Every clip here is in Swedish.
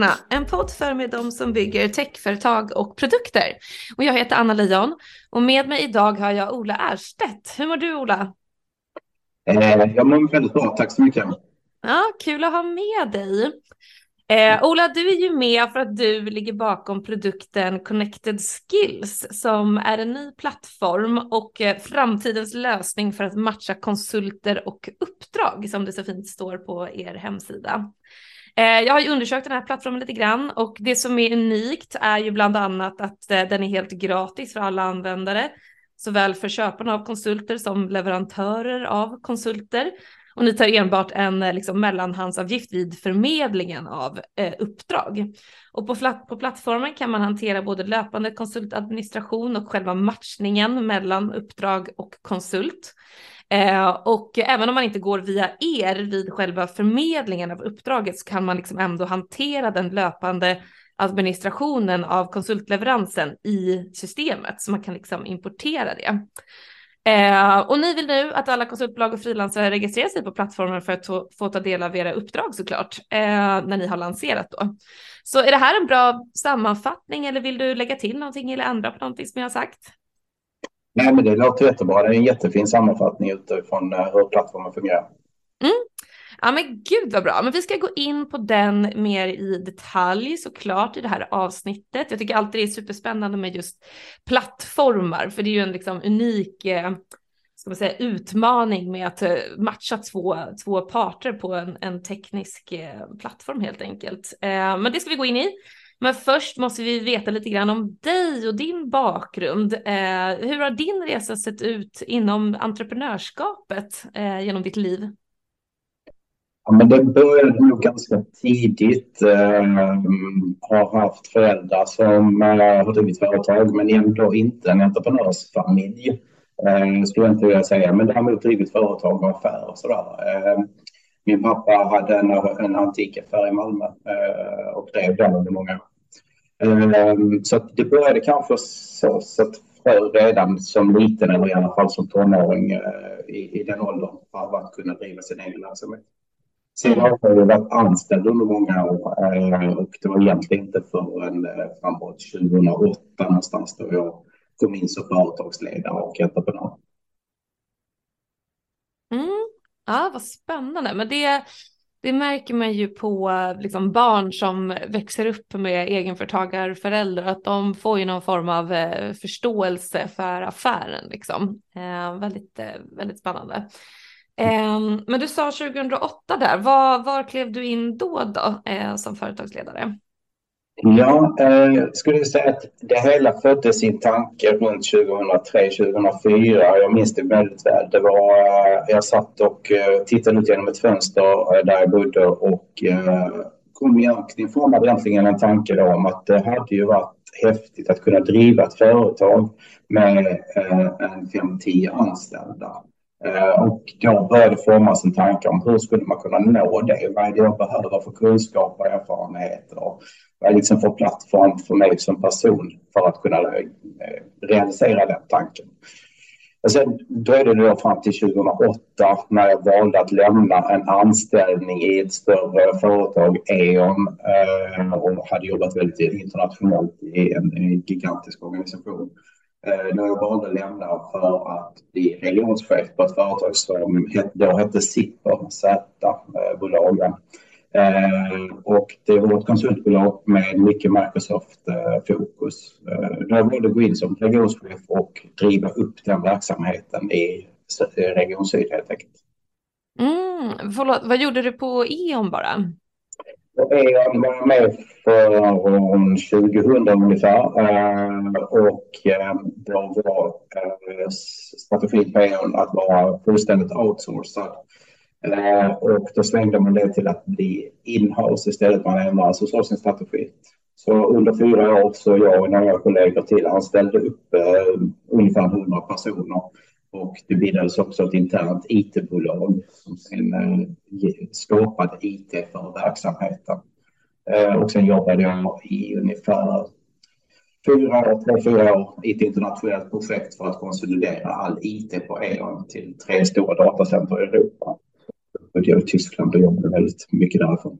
Techskaparna, en podd för med de som bygger techföretag och produkter. Och jag heter Anna Lejon och med mig idag har jag Ola Erstedt. Hur mår du Ola? Eh, jag mår väldigt bra, tack så mycket. Ja, kul att ha med dig. Eh, Ola, du är ju med för att du ligger bakom produkten Connected Skills som är en ny plattform och eh, framtidens lösning för att matcha konsulter och uppdrag som det så fint står på er hemsida. Eh, jag har ju undersökt den här plattformen lite grann och det som är unikt är ju bland annat att eh, den är helt gratis för alla användare, såväl för köparna av konsulter som leverantörer av konsulter. Och ni tar enbart en eh, liksom, mellanhandsavgift vid förmedlingen av eh, uppdrag. Och på, på plattformen kan man hantera både löpande konsultadministration och själva matchningen mellan uppdrag och konsult. Eh, och även om man inte går via er vid själva förmedlingen av uppdraget så kan man liksom ändå hantera den löpande administrationen av konsultleveransen i systemet så man kan liksom importera det. Eh, och ni vill nu att alla konsultbolag och frilansare registrerar sig på plattformen för att få ta del av era uppdrag såklart, eh, när ni har lanserat då. Så är det här en bra sammanfattning eller vill du lägga till någonting eller ändra på någonting som jag har sagt? Nej, men det låter jättebra. Det är en jättefin sammanfattning utifrån eh, hur plattformen fungerar. Mm. Ja men gud vad bra, men vi ska gå in på den mer i detalj såklart i det här avsnittet. Jag tycker alltid det är superspännande med just plattformar, för det är ju en liksom unik eh, ska man säga, utmaning med att eh, matcha två, två parter på en, en teknisk eh, plattform helt enkelt. Eh, men det ska vi gå in i. Men först måste vi veta lite grann om dig och din bakgrund. Eh, hur har din resa sett ut inom entreprenörskapet eh, genom ditt liv? Ja, men det började nog ganska tidigt. Eh, har haft föräldrar som eh, har drivit företag, men ändå inte en entreprenörsfamilj. Eh, skulle jag inte vilja säga, men däremot drivit företag och affärer och sådär. Eh, min pappa hade en, en antikaffär i Malmö eh, och drev den under många år. Eh, så det började kanske så, så att redan som liten, eller i alla fall som tonåring eh, i, i den åldern, för att kunna driva sin egen verksamhet. Sen har jag varit anställd under många år eh, och det var egentligen inte förrän eh, framåt 2008 någonstans då jag kom in som företagsledare och entreprenör. Mm. Ja, vad spännande. Men det, det märker man ju på liksom, barn som växer upp med egenföretagarföräldrar, att de får ju någon form av eh, förståelse för affären. Liksom. Eh, väldigt, eh, väldigt spännande. Ehm, men du sa 2008 där, var, var klev du in då, då eh, som företagsledare? Mm. Ja, eh, skulle säga att det hela föddes i en tanke runt 2003-2004. Jag minns det väldigt väl. Det var, eh, jag satt och eh, tittade ut genom ett fönster eh, där jag bodde och kom egentligen, formade egentligen en tanke då om att det hade ju varit häftigt att kunna driva ett företag med eh, en fem, tio anställda. Och då började formas en tanke om hur skulle man kunna nå det? Vad är det jag behöver för kunskap och erfarenheter? Jag liksom får plattform för mig som person för att kunna eh, realisera den tanken? Och sen dröjde det då fram till 2008 när jag valde att lämna en anställning i ett större företag, E.ON, eh, och hade jobbat väldigt internationellt i en gigantisk organisation eh, när jag valde att lämna för att bli regionschef på ett företag som då hette Zipper, Z-bolagen. Eh, och det var ett konsultbolag med mycket Microsoft-fokus. Eh, jag valde att gå in som regionschef och driva upp den verksamheten i Region Syd helt enkelt. Mm, förlåt, vad gjorde du på E.ON bara? Jag var med från 2000 ungefär och då var strategin på EON att vara fullständigt outsourcad. Eh, och då svängde man det till att bli inhouse istället. Man ändrade alltså så sin strategi. Så under fyra år så jag och några kollegor till anställde upp eh, ungefär 100 personer och det bildades också ett internt IT-bolag som sen eh, skapade IT för verksamheten. Eh, och sen jobbade jag i ungefär fyra, tre, fyra år i ett internationellt projekt för att konsolidera all IT på E.ON till tre stora datacenter i Europa. Jag i Tyskland och jobbade väldigt mycket därifrån.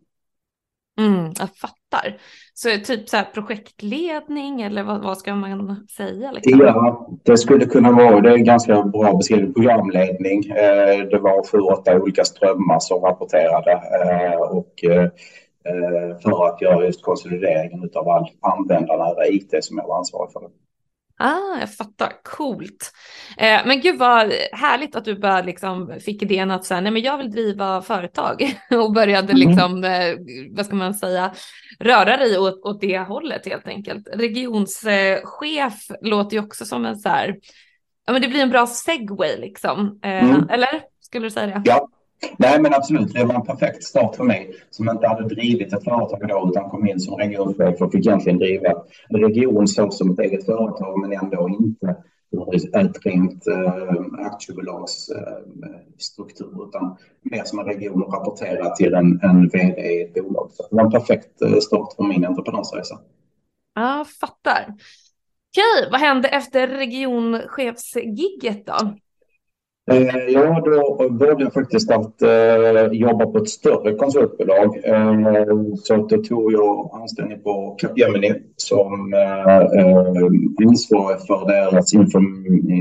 Mm, jag fattar. Så typ så här projektledning eller vad, vad ska man säga? Liksom? Ja, det skulle kunna vara, det är ganska bra beskrivet, programledning. Eh, det var sju, åtta olika strömmar som rapporterade eh, och eh, för att göra just konsolideringen av all användarnära IT som jag var ansvarig för. Ah, jag fattar. Coolt. Eh, men gud vad härligt att du bara liksom fick idén att säga, nej men jag vill driva företag och började mm. liksom, eh, vad ska man säga, röra dig åt, åt det hållet helt enkelt. Regionschef låter ju också som en så här, ja men det blir en bra segway liksom, eh, mm. eller? Skulle du säga det? Ja, Nej, men absolut. Det var en perfekt start för mig som inte hade drivit ett företag då utan kom in som regionchef och fick egentligen driva en region så som ett eget företag men ändå inte ett rent äh, aktiebolagsstruktur äh, utan mer som en region och rapportera till en, en vd i ett bolag. Så det var en perfekt eh, start för min entreprenörsresa. Ja, fattar. Okej, vad hände efter regionchefsgigget då? Eh, ja, då började jag faktiskt att eh, jobba på ett större konsultbolag. Eh, så då tog jag anställning på Capgemini som eh, eh, ansvarig för deras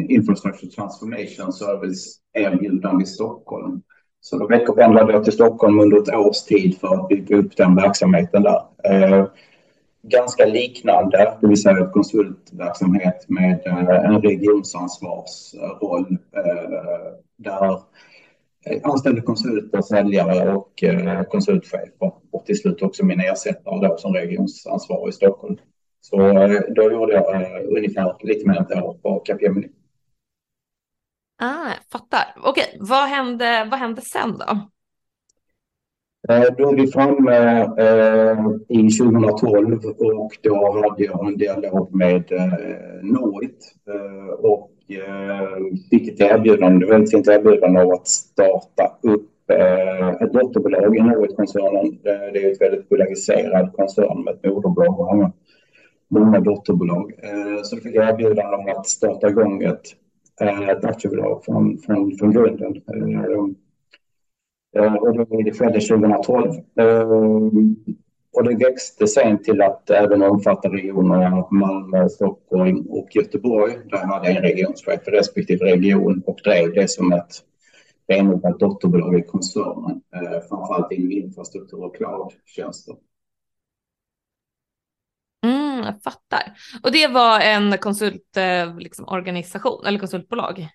Infrastructure Transformation Service erbjudande i Stockholm. Så då veckopendlade jag till Stockholm under ett års tid för att bygga upp den verksamheten där ganska liknande, det vill säga konsultverksamhet med eh, en regionsansvarsroll eh, där eh, anställde konsulter, säljare och konsultchefer och till slut också min ersättare då som regionsansvarig i Stockholm. Så då gjorde jag ungefär lite mer än ett år på Capgemini. Ah, fattar. Okej, vad hände, vad hände sen då? Eh, då är vi framme eh, i 2012 och då hade jag en dialog med eh, Norit och fick ett erbjudande, ett väldigt fint erbjudande av att starta upp ett dotterbolag i Norit-koncernen. Det är ett väldigt bolagiserad koncern med ett moderbolag och många, många dotterbolag. Så då fick jag erbjudande om att starta igång ett, ett aktiebolag från, från, från grunden. Eh, och det skedde 2012. Eh, och det växte sen till att även omfatta regionerna Malmö, Stockholm och Göteborg. Där hade jag en regionschef för respektive region och drev det som ett renodlat dotterbolag i koncernen. Eh, framförallt inom infrastruktur och cloudtjänster. Mm, jag fattar. Och det var en konsultorganisation liksom, eller konsultbolag?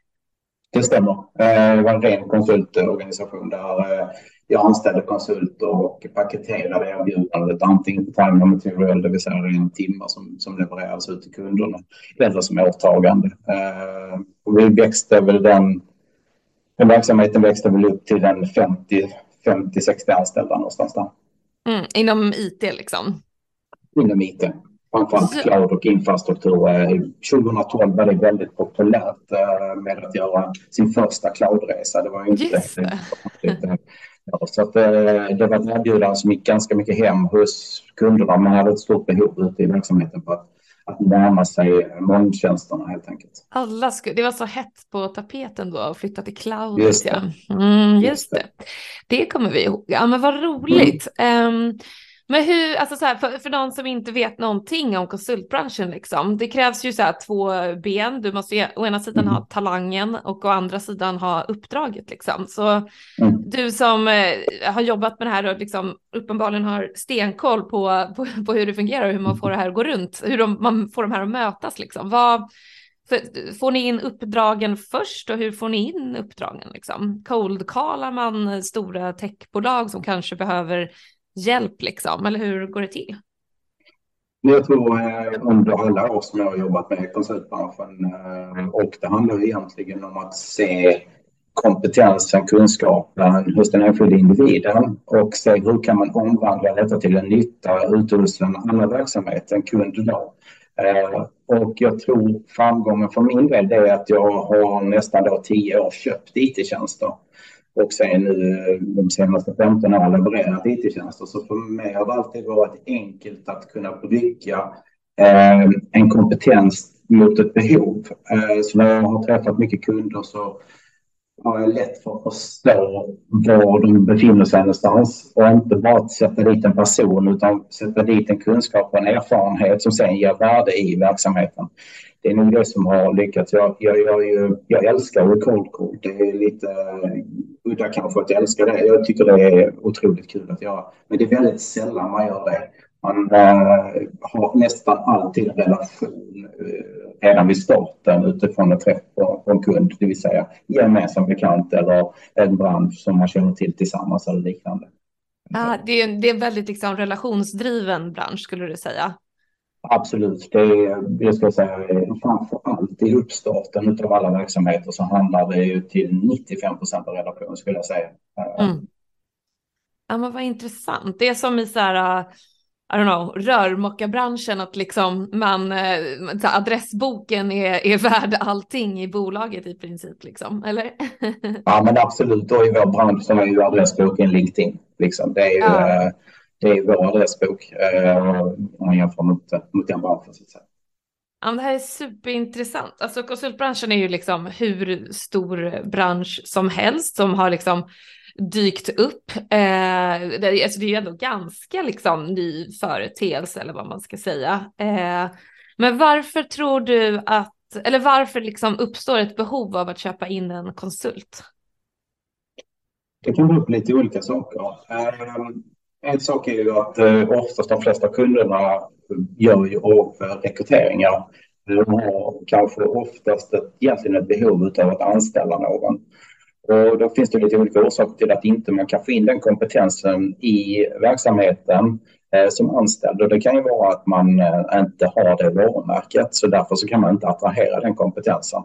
Det stämmer. Eh, det var en ren konsultorganisation där eh, jag anställde konsulter och paketerade erbjudandet antingen på time and material, det vill säga ren timmar som, som levereras ut till kunderna, eller som åtagande. Eh, och vi växte väl den, den verksamheten växte väl upp till en 50-60 anställda någonstans där. Mm, inom IT liksom? Inom IT framförallt cloud och infrastruktur. 2012 eh, var det väldigt populärt eh, med att göra sin första cloudresa. Det var inte Just det. Så att, eh, det var ett erbjudande som gick ganska mycket hem hos kunderna. Man hade ett stort behov ute i verksamheten på att, att närma sig molntjänsterna helt enkelt. Alla skulle, det var så hett på tapeten då att flytta till cloud. Just det. Ja. Mm, just, just det. det. det kommer vi ihåg. Ja men vad roligt. Mm. Um, men hur, alltså så här, för, för någon som inte vet någonting om konsultbranschen, liksom, det krävs ju så här två ben. Du måste ju, å ena sidan ha mm. talangen och å andra sidan ha uppdraget. Liksom. Så mm. du som eh, har jobbat med det här och liksom, uppenbarligen har stenkoll på, på, på, hur det fungerar och hur man får det här att gå runt, hur de, man får de här att mötas. Liksom. Vad, för, får ni in uppdragen först och hur får ni in uppdragen? Liksom? Cold-callar man stora techbolag som kanske behöver hjälp liksom, eller hur går det till? Jag tror eh, under alla år som jag har jobbat med konsultbranschen eh, och det handlar egentligen om att se kompetensen, kunskapen hos den enskilda individen och se hur kan man omvandla detta till en nytta ute hos en annan verksamhet, en kund då. Eh, och jag tror framgången för min del är att jag har nästan då tio år köpt IT-tjänster och sen nu eh, de senaste 15 åren levererat IT-tjänster. Så för mig har det alltid varit enkelt att kunna bygga eh, en kompetens mot ett behov. Eh, så när jag har träffat mycket kunder så har jag lätt för att förstå var de befinner sig någonstans och inte bara sätta dit en person utan sätta dit en kunskap och en erfarenhet som sen ger värde i verksamheten. Det är nog det som har lyckats. Jag, jag, jag, jag älskar cold call. Det är lite udda kanske att älska det. Jag tycker det är otroligt kul att göra. Men det är väldigt sällan man gör det. Man äh, har nästan alltid en relation äh, redan vid starten utifrån en träff på, på en kund, det vill säga gemensam bekant eller en bransch som man känner till tillsammans eller liknande. Ah, det, är, det är en väldigt liksom, relationsdriven bransch skulle du säga? Absolut. Det är, jag ska säga, framför allt i uppstarten av alla verksamheter så handlar det ju till 95 procent av relation skulle jag säga. Mm. Ja, men vad intressant. Det är som i så här, I don't know, rörmokarbranschen, att liksom man, eh, adressboken är, är värd allting i bolaget i princip, liksom, eller? ja, men absolut. Och i vår bransch så är ju adressboken LinkedIn. Liksom. Det är ju, ja. Det är vår adressbok eh, om man jämför mot, mot den branschen. Så att säga. Ja, det här är superintressant. Alltså konsultbranschen är ju liksom hur stor bransch som helst som har liksom dykt upp. Eh, det, alltså det är ju ändå ganska liksom ny företeelse eller vad man ska säga. Eh, men varför tror du att, eller varför liksom uppstår ett behov av att köpa in en konsult? Det kan bero på lite olika saker. Eh, en sak är ju att eh, oftast de flesta kunderna gör ju rekryteringar. De har kanske oftast ett, egentligen ett behov av att anställa någon. Och då finns det lite olika orsaker till att inte man kan få in den kompetensen i verksamheten eh, som anställd. Och det kan ju vara att man eh, inte har det varumärket, så därför så kan man inte attrahera den kompetensen.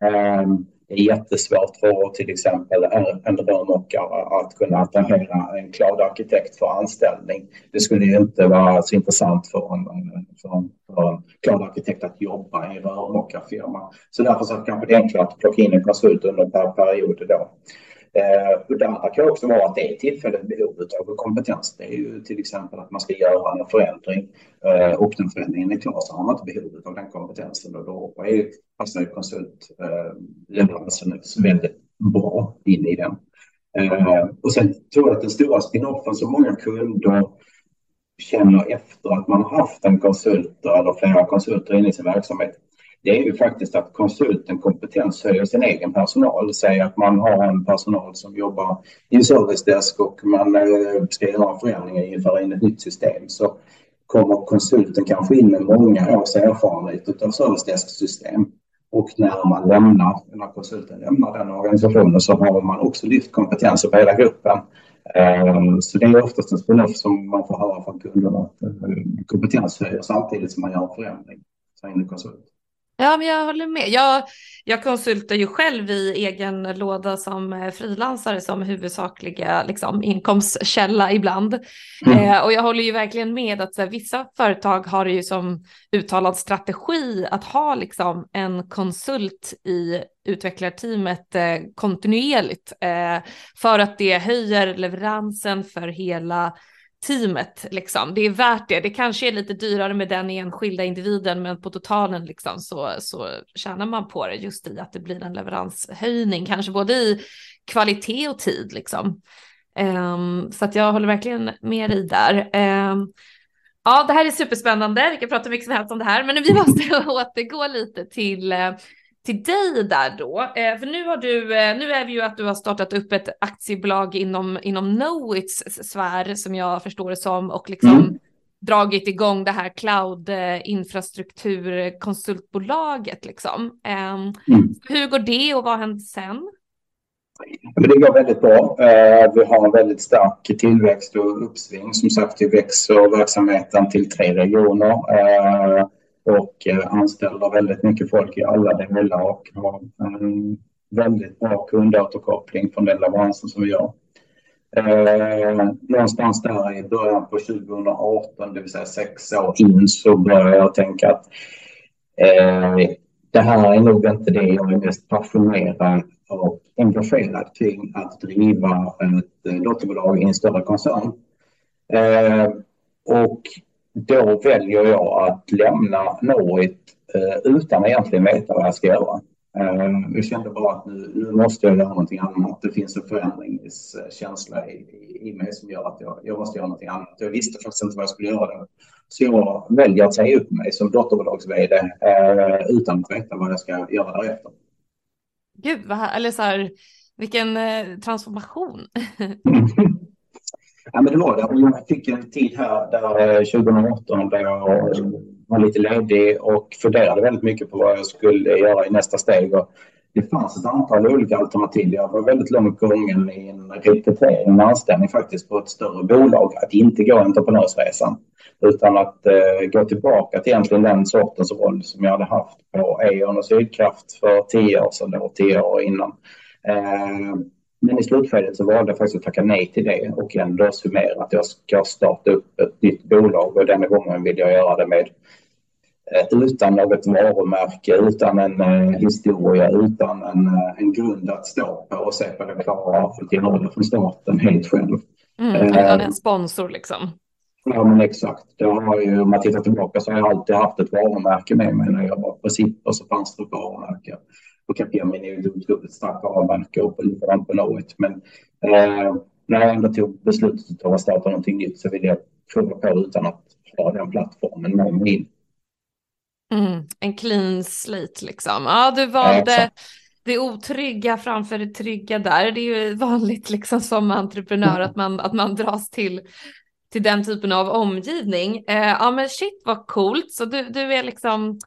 Eh, är jättesvårt för till exempel en rörmokare att kunna attrahera en cloud-arkitekt för anställning. Det skulle ju inte vara så intressant för en, för en, för en cloud-arkitekt att jobba i en rörmokarfirma. Så därför så kanske det är enklare att plocka in en konsult under en period då. Eh, det andra kan också vara att det är tillfälligt behov av kompetens. Det är ju till exempel att man ska göra en förändring eh, och den förändringen är klar så har man inte behov av den kompetensen och då är passar ju konsultleveransen eh, väldigt bra in i den. Eh, och sen tror jag att den stora spinoffen som många kunder känner efter att man har haft en konsult eller flera konsulter inne i sin verksamhet det är ju faktiskt att konsulten kompetenshöjer sin egen personal. Säg att man har en personal som jobbar i en servicedesk och man eh, ska göra förändringar inför in ett nytt system så kommer konsulten kanske in med många års erfarenhet av servicedesksystem Och när man lämnar, när konsulten lämnar den organisationen så har man också lyft kompetenser på hela gruppen. Ehm, så det är oftast en spin som man får höra från kunderna att eh, kompetenshöjer samtidigt som man gör en förändring. Så in konsult. Ja, men jag håller med. Jag, jag konsultar ju själv i egen låda som eh, frilansare som huvudsakliga liksom, inkomstkälla ibland. Mm. Eh, och jag håller ju verkligen med att här, vissa företag har ju som uttalad strategi att ha liksom, en konsult i utvecklarteamet eh, kontinuerligt eh, för att det höjer leveransen för hela teamet liksom. Det är värt det. Det kanske är lite dyrare med den enskilda individen, men på totalen liksom så, så tjänar man på det just i att det blir en leveranshöjning, kanske både i kvalitet och tid liksom. Um, så att jag håller verkligen med dig där. Um, ja, det här är superspännande. Vi kan prata mycket som helst om det här, men vi måste återgå lite till uh, till dig där då. Eh, för nu har du, eh, nu är vi ju att du har startat upp ett aktiebolag inom, inom Knowits sfär som jag förstår det som och liksom mm. dragit igång det här cloud eh, liksom. Eh, mm. Hur går det och vad händer sen? det går väldigt bra. Vi har en väldigt stark tillväxt och uppsving. Som sagt, vi växer verksamheten till tre regioner och eh, anställer väldigt mycket folk i alla delar och har en väldigt bra kundåterkoppling från den leveransen som vi gör. Eh, någonstans där i början på 2018, det vill säga sex år in, så började jag tänka att eh, det här är nog inte det jag är mest passionerad och engagerad kring att driva ett eh, dotterbolag i en större koncern. Eh, och då väljer jag att lämna Norwich eh, utan att egentligen veta vad jag ska göra. Jag kände bara att nu, nu måste jag göra någonting annat. Det finns en förändringskänsla i, i, i mig som gör att jag, jag måste göra någonting annat. Jag visste faktiskt inte vad jag skulle göra. Så jag väljer att säga upp mig som dotterbolags-vd eh, utan att veta vad jag ska göra därefter. Gud, vad, eller så här, vilken eh, transformation. ja, men det var det. Jag fick en tid här där eh, 2018 där jag eh, var lite ledig och funderade väldigt mycket på vad jag skulle göra i nästa steg. Och det fanns ett antal olika alternativ. Jag var väldigt långt gången i en rekrytering, en anställning faktiskt på ett större bolag. Att inte gå entreprenörsresan utan att eh, gå tillbaka till egentligen den sortens roll som jag hade haft på E.ON och Sydkraft för tio år sedan, då, tio år innan. Eh, men i slutskedet så valde jag faktiskt att tacka nej till det och ändå summera att jag ska starta upp ett nytt bolag och denna gången vill jag göra det med eh, utan något varumärke, utan en eh, historia, utan en, eh, en grund att stå på och se på det klara av att göra från starten helt själv. Mm, utan en sponsor liksom. Ja, men exakt. Det har ju, om man tittar tillbaka så har jag alltid haft ett varumärke med mig. När jag var på Zipper så fanns det ett varumärke. Och Capgemini är ett otroligt starkt varumärke och likadant på Knowit. Men eh, när jag ändå tog beslutet att starta någonting nytt så ville jag prova på utan att ha den plattformen med mig. Mm, en clean slate liksom. Ja, du valde ja, det otrygga framför det trygga där. Det är ju vanligt liksom som entreprenör att man, att man dras till till den typen av omgivning. Eh, ja men shit vad coolt, så du, du är liksom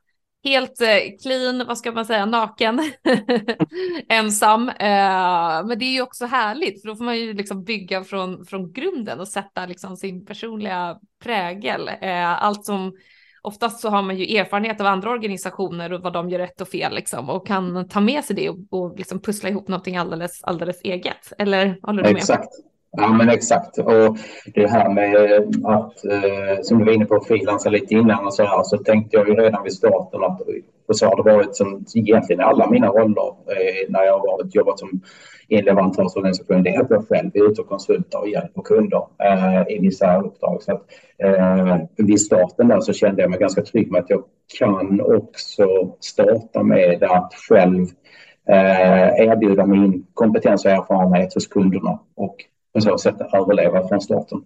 helt eh, clean, vad ska man säga, naken, ensam. Eh, men det är ju också härligt för då får man ju liksom bygga från, från grunden och sätta liksom sin personliga prägel. Eh, allt som oftast så har man ju erfarenhet av andra organisationer och vad de gör rätt och fel liksom och kan ta med sig det och, och liksom pussla ihop någonting alldeles, alldeles eget. Eller håller du med? Exakt. Ja, men exakt. Och det här med att, eh, som du var inne på, frilansa lite innan och så här, så tänkte jag ju redan vid starten att, och så har det varit som egentligen alla mina roller eh, när jag har varit, jobbat som i en leverantörsorganisation, det är att jag själv är ute och konsultar och hjälper kunder eh, i vissa uppdrag. Så att, eh, vid starten där så kände jag mig ganska trygg med att jag kan också starta med att själv eh, erbjuda min kompetens och erfarenhet hos kunderna och på så sätt överleva från starten.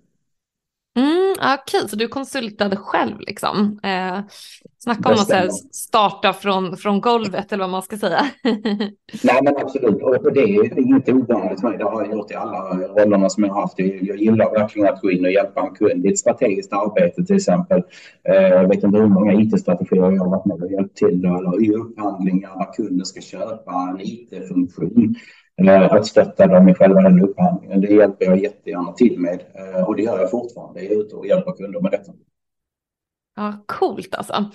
Mm, Okej, okay. så du konsultade själv liksom. Eh, snacka om att starta från, från golvet eller vad man ska säga. Nej men absolut, och det är inte ovanligt för mig. Det har jag gjort i alla rollerna som jag har haft. Jag gillar verkligen att gå in och hjälpa en kund. Det är ett strategiskt arbete till exempel. Eh, jag vet inte hur många IT-strategier jag har varit med och hjälpt till eller i upphandlingar där kunden ska köpa en IT-funktion att stötta dem i själva den upphandlingen. Det hjälper jag jättegärna till med eh, och det gör jag fortfarande. Jag är ute och hjälper kunder med detta. Ja, coolt alltså.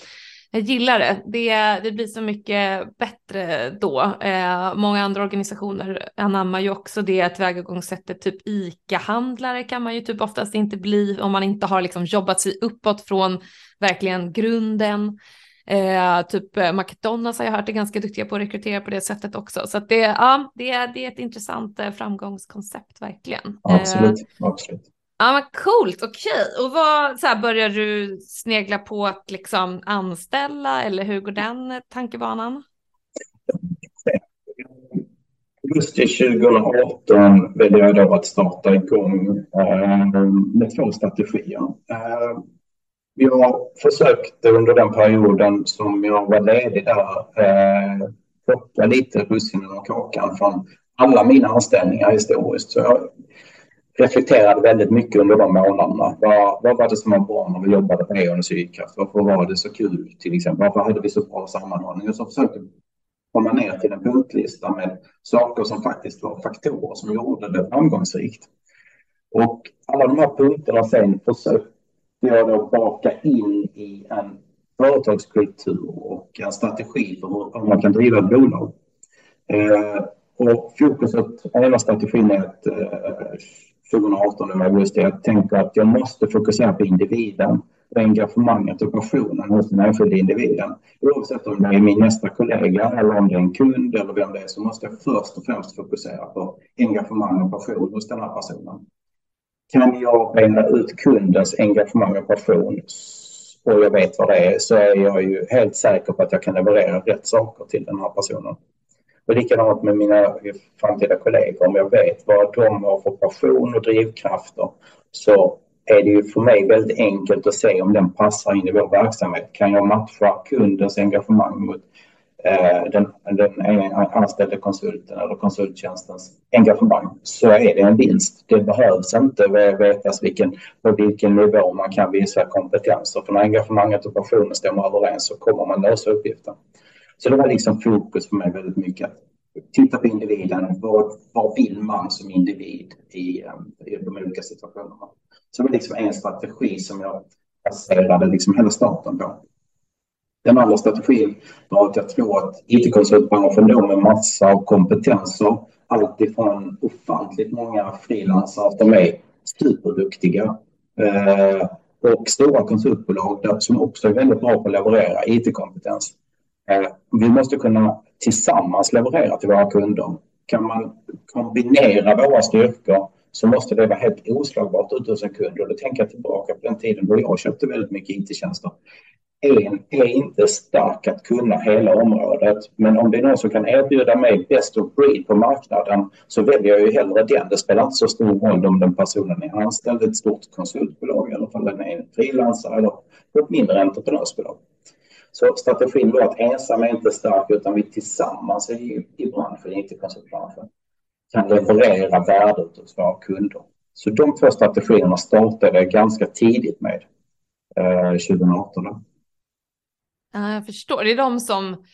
Jag gillar det. det. Det blir så mycket bättre då. Eh, många andra organisationer anammar ju också det tillvägagångssättet. Typ ICA-handlare kan man ju typ oftast inte bli om man inte har liksom jobbat sig uppåt från verkligen grunden. Eh, typ eh, McDonalds har jag hört är ganska duktiga på att rekrytera på det sättet också. Så det, ja, det, är, det är ett intressant eh, framgångskoncept verkligen. Absolut, eh, absolut. Ja men coolt, okej. Okay. Och vad, så här, börjar du snegla på att liksom anställa eller hur går den eh, tankebanan? Augusti 2018 väljer jag då att starta igång eh, med två strategier. Eh, jag försökte under den perioden som jag var ledig där eh, plocka lite russinen och kakan från alla mina anställningar historiskt. Så jag reflekterade väldigt mycket under de månaderna. Vad, vad var det som var bra när vi jobbade på E.ON och Sydkraft? Varför var det så kul till exempel? Varför hade vi så bra sammanhållning? Och så försökte komma ner till en punktlista med saker som faktiskt var faktorer som gjorde det framgångsrikt. Och alla de här punkterna sen försökte jag då baka in i en företagskultur och en strategi för hur man kan driva ett bolag. Eh, och fokuset, ena strategin är att eh, 2018 i augusti, jag tänker att jag måste fokusera på individen och engagemanget och passionen hos den enskilda individen. Oavsett om det är min nästa kollega eller om det är en kund eller vem det är så måste jag först och främst fokusera på engagemang och passion hos den här personen kan jag bena ut kundens engagemang och passion och jag vet vad det är så är jag ju helt säker på att jag kan leverera rätt saker till den här personen. Och likadant med mina framtida kollegor. Om jag vet vad de har för passion och drivkrafter så är det ju för mig väldigt enkelt att se om den passar in i vår verksamhet. Kan jag matcha kundens engagemang mot Eh, den, den anställde konsulten eller konsulttjänstens engagemang så är det en vinst. Det behövs inte vetas vilken, på vilken nivå man kan visa kompetenser. För när engagemanget och passionen stämmer överens så kommer man lösa uppgiften. Så det var liksom fokus för mig väldigt mycket. att Titta på individen. Vad, vad vill man som individ i, eh, i de olika situationerna? Så det var liksom en strategi som jag baserade liksom hela starten på. Den andra strategin var att jag tror att it-konsultbranschen då med massa av kompetenser, alltifrån ofantligt många frilansare som är superduktiga eh, och stora konsultbolag där, som också är väldigt bra på att leverera it-kompetens. Eh, vi måste kunna tillsammans leverera till våra kunder. Kan man kombinera våra styrkor så måste det vara helt oslagbart ute hos en kund. Och då tänker jag tillbaka på den tiden då jag köpte väldigt mycket IT-tjänster. En är inte stark att kunna hela området, men om det är någon som kan erbjuda mig best of breed på marknaden så väljer jag ju hellre den. Det spelar inte så stor roll om den personen är anställd i ett stort konsultbolag eller om den är en frilansare eller på ett mindre entreprenörsbolag. Så strategin var att ensam är inte stark utan vi tillsammans i, i branschen, inte konsultbranschen, kan leverera värde hos våra kunder. Så de två strategierna startade jag ganska tidigt med eh, 2018. Ja, jag förstår. Det är de som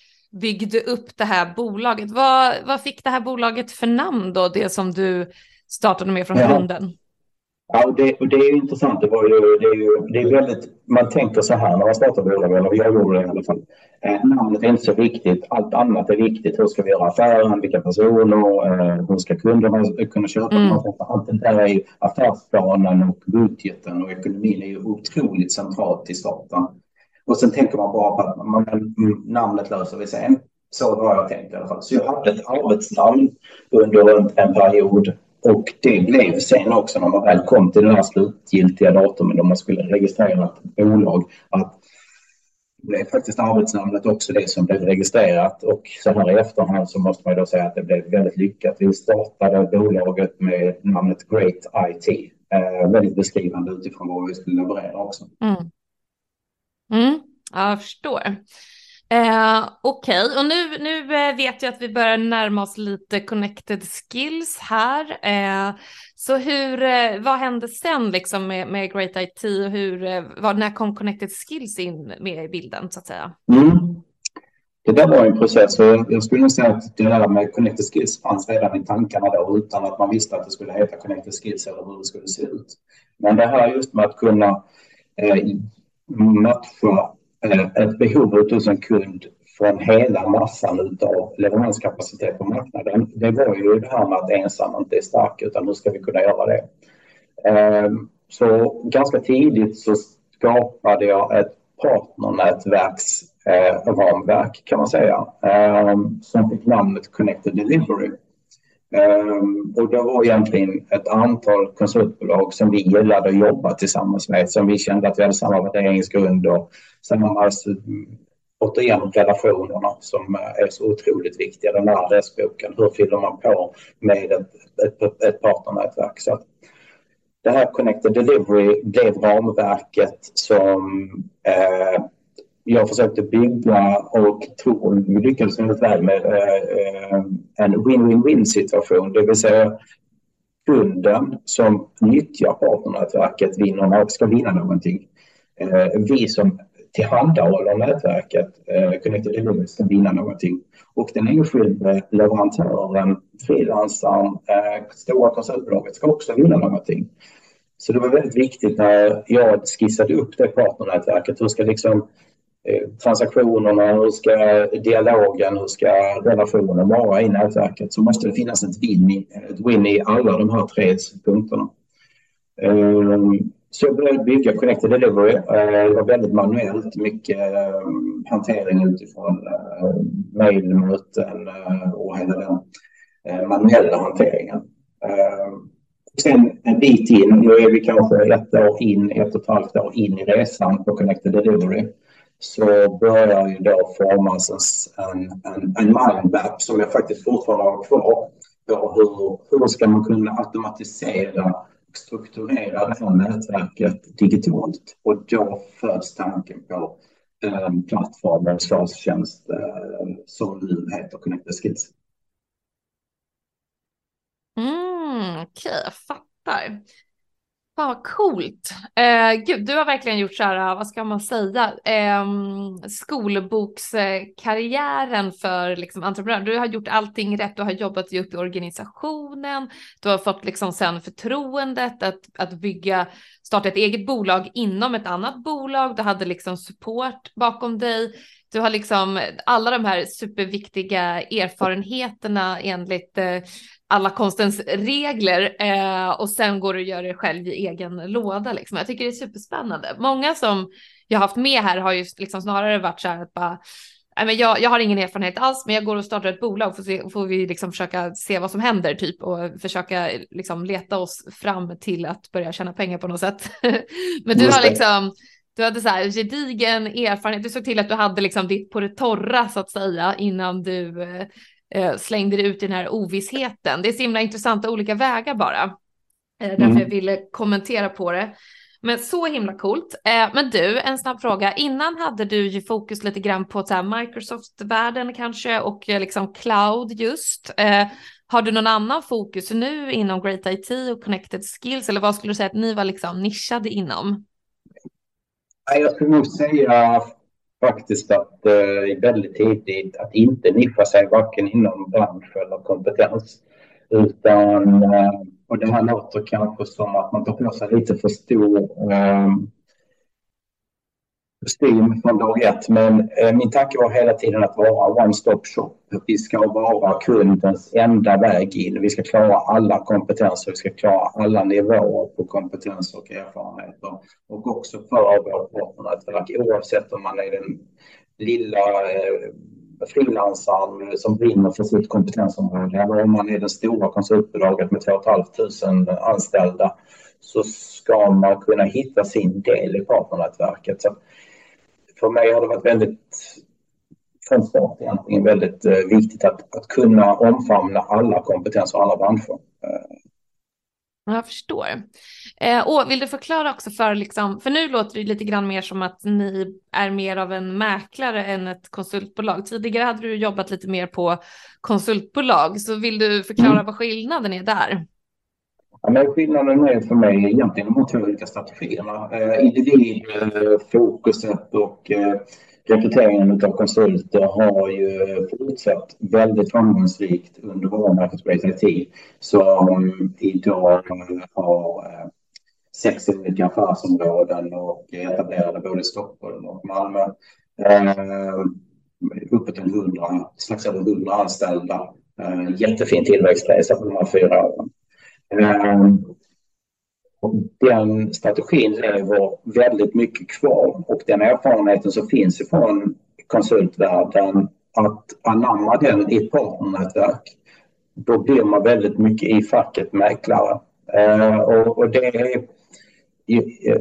byggde upp det här bolaget. Vad, vad fick det här bolaget för namn då, det som du startade med från ja. grunden? Ja, det, och det är intressant. Det, var ju, det, är ju, det är väldigt, man tänker så här när man startar bolag, eller jag gjorde det i alla fall. Eh, namnet är inte så viktigt. Allt annat är viktigt. Hur ska vi göra affären? Vilka personer? Eh, hur ska kunderna kunna köpa? Mm. Allt det där är ju affärsplanen och budgeten och ekonomin är ju otroligt centralt i starten. Och sen tänker man bara på att man, namnet löser vi sen. Så var jag tänkt i alla fall. Så jag hade ett arbetsnamn under en, en period och det blev sen också när man väl kom till den här slutgiltiga datumet då man skulle registrera ett bolag att det blev faktiskt arbetsnamnet också det som blev registrerat och så här i efterhand så måste man då säga att det blev väldigt lyckat. Vi startade bolaget med namnet Great IT. Eh, väldigt beskrivande utifrån vad vi skulle leverera också. Mm. Mm, jag förstår. Eh, Okej, okay. och nu, nu eh, vet jag att vi börjar närma oss lite connected skills här. Eh, så hur, eh, vad hände sen liksom med, med Great IT och hur, eh, vad, när kom connected skills in med i bilden så att säga? Mm. Det där var en process och jag skulle nog säga att det där med connected skills fanns redan i tankarna då utan att man visste att det skulle heta connected skills eller hur det skulle se ut. Men det här just med att kunna eh, matcha eh, ett behov hos en kund från hela massan av leveranskapacitet på marknaden. Det var ju det här med att ensam inte är stark, utan hur ska vi kunna göra det? Ehm, så ganska tidigt så skapade jag ett partnernätverksramverk eh, kan man säga, ehm, som fick namnet Connected Delivery. Ehm, och det var egentligen ett antal konsultbolag som vi gillade att jobba tillsammans med, som vi kände att vi hade samma värderingsgrund och samma, alltså återigen relationerna som eh, är så otroligt viktiga. Den här adressboken, hur fyller man på med ett, ett, ett partnernätverk? Så det här Connected Delivery blev ramverket som eh, jag försökte bygga och tror vi lyckades väldigt väl med eh, en win-win-win situation, det vill säga kunden som nyttjar partnernätverket vinner, ska vinna någonting. Eh, vi som tillhandahåller nätverket, eh, Connected Delivery, ska vinna någonting. Och den enskilde leverantören, frilansaren, stora konsultbolaget ska också vinna någonting. Så det var väldigt viktigt när jag skissade upp det partnernätverket. Hur ska liksom Eh, transaktionerna, hur ska dialogen, hur ska relationen vara i nätverket så måste det finnas ett win i, ett win i alla de här tre punkterna. Ehm, så jag började bygga Connected Delivery. Eh, det var väldigt manuellt, mycket eh, hantering utifrån mejlmöten och hela den manuella hanteringen. Ehm, sen en bit in, nu är vi kanske ett år in, ett och ett halvt år in i resan på Connected Delivery så börjar ju då formas en, en, en mindmap som jag faktiskt fortfarande har kvar på hur, hur ska man kunna automatisera och strukturera det här nätverket digitalt. Och då föds tanken på eh, plattformen svarstjänst eh, som nu heter Connected Skills. Mm, Okej, okay, jag fattar. Fan vad coolt. Eh, gud, du har verkligen gjort så här, eh, vad ska man säga, eh, skolbokskarriären för liksom, entreprenörer. Du har gjort allting rätt, du har jobbat upp i organisationen, du har fått liksom sen förtroendet att, att bygga, starta ett eget bolag inom ett annat bolag, du hade liksom support bakom dig. Du har liksom alla de här superviktiga erfarenheterna enligt eh, alla konstens regler eh, och sen går du och gör det själv i egen låda. Liksom. Jag tycker det är superspännande. Många som jag har haft med här har ju liksom snarare varit så här att bara men jag, jag har ingen erfarenhet alls, men jag går och startar ett bolag får, får vi liksom försöka se vad som händer typ och försöka liksom leta oss fram till att börja tjäna pengar på något sätt. men du har liksom, du hade så här gedigen erfarenhet, du såg till att du hade liksom ditt på det torra så att säga innan du eh, slängde det ut i den här ovissheten. Det är så himla intressanta olika vägar bara. Eh, därför mm. jag ville kommentera på det. Men så himla coolt. Eh, men du, en snabb fråga. Innan hade du ju fokus lite grann på Microsoft-världen kanske och eh, liksom cloud just. Eh, har du någon annan fokus nu inom Great IT och Connected Skills eller vad skulle du säga att ni var liksom nischade inom? Jag skulle nog säga faktiskt att eh, väldigt tidigt att inte nischa sig varken inom bransch eller kompetens. Utan, eh, och det här låter kanske som att man tar på sig lite för stor eh, kostym från dag ett. Men eh, min tanke var hela tiden att vara one-stop shop. Vi ska vara kundens enda väg in. Vi ska klara alla kompetenser. Vi ska klara alla nivåer på kompetens och erfarenheter. Och också för vårt partnernätverk oavsett om man är den lilla eh, frilansaren som brinner för sitt kompetensområde eller om man är det stora konsultbolaget med 2 500 anställda så ska man kunna hitta sin del i partnernätverket. Så för mig har det varit väldigt från start egentligen väldigt eh, viktigt att, att kunna omfamna alla kompetenser och alla branscher. Jag förstår. Eh, och vill du förklara också för, liksom, för nu låter det lite grann mer som att ni är mer av en mäklare än ett konsultbolag. Tidigare hade du jobbat lite mer på konsultbolag, så vill du förklara mm. vad skillnaden är där? Ja, men skillnaden är för mig egentligen de två olika strategierna. Eh, individfokuset eh, och eh, rekryteringen av konsulter har ju fortsatt väldigt framgångsrikt under vår marknadsplace IT som idag eh, har eh, sex olika affärsområden och är etablerade både i Stockholm och Malmö. Eh, uppåt en hundra, strax över hundra anställda. Eh, jättefin tillväxtresa på de här fyra åren. Ehm, och den strategin lever väldigt mycket kvar och den erfarenheten som finns ifrån konsultvärlden att anamma den i ett partnernätverk, då blir man väldigt mycket i facket mäklare. Ehm, och, det är,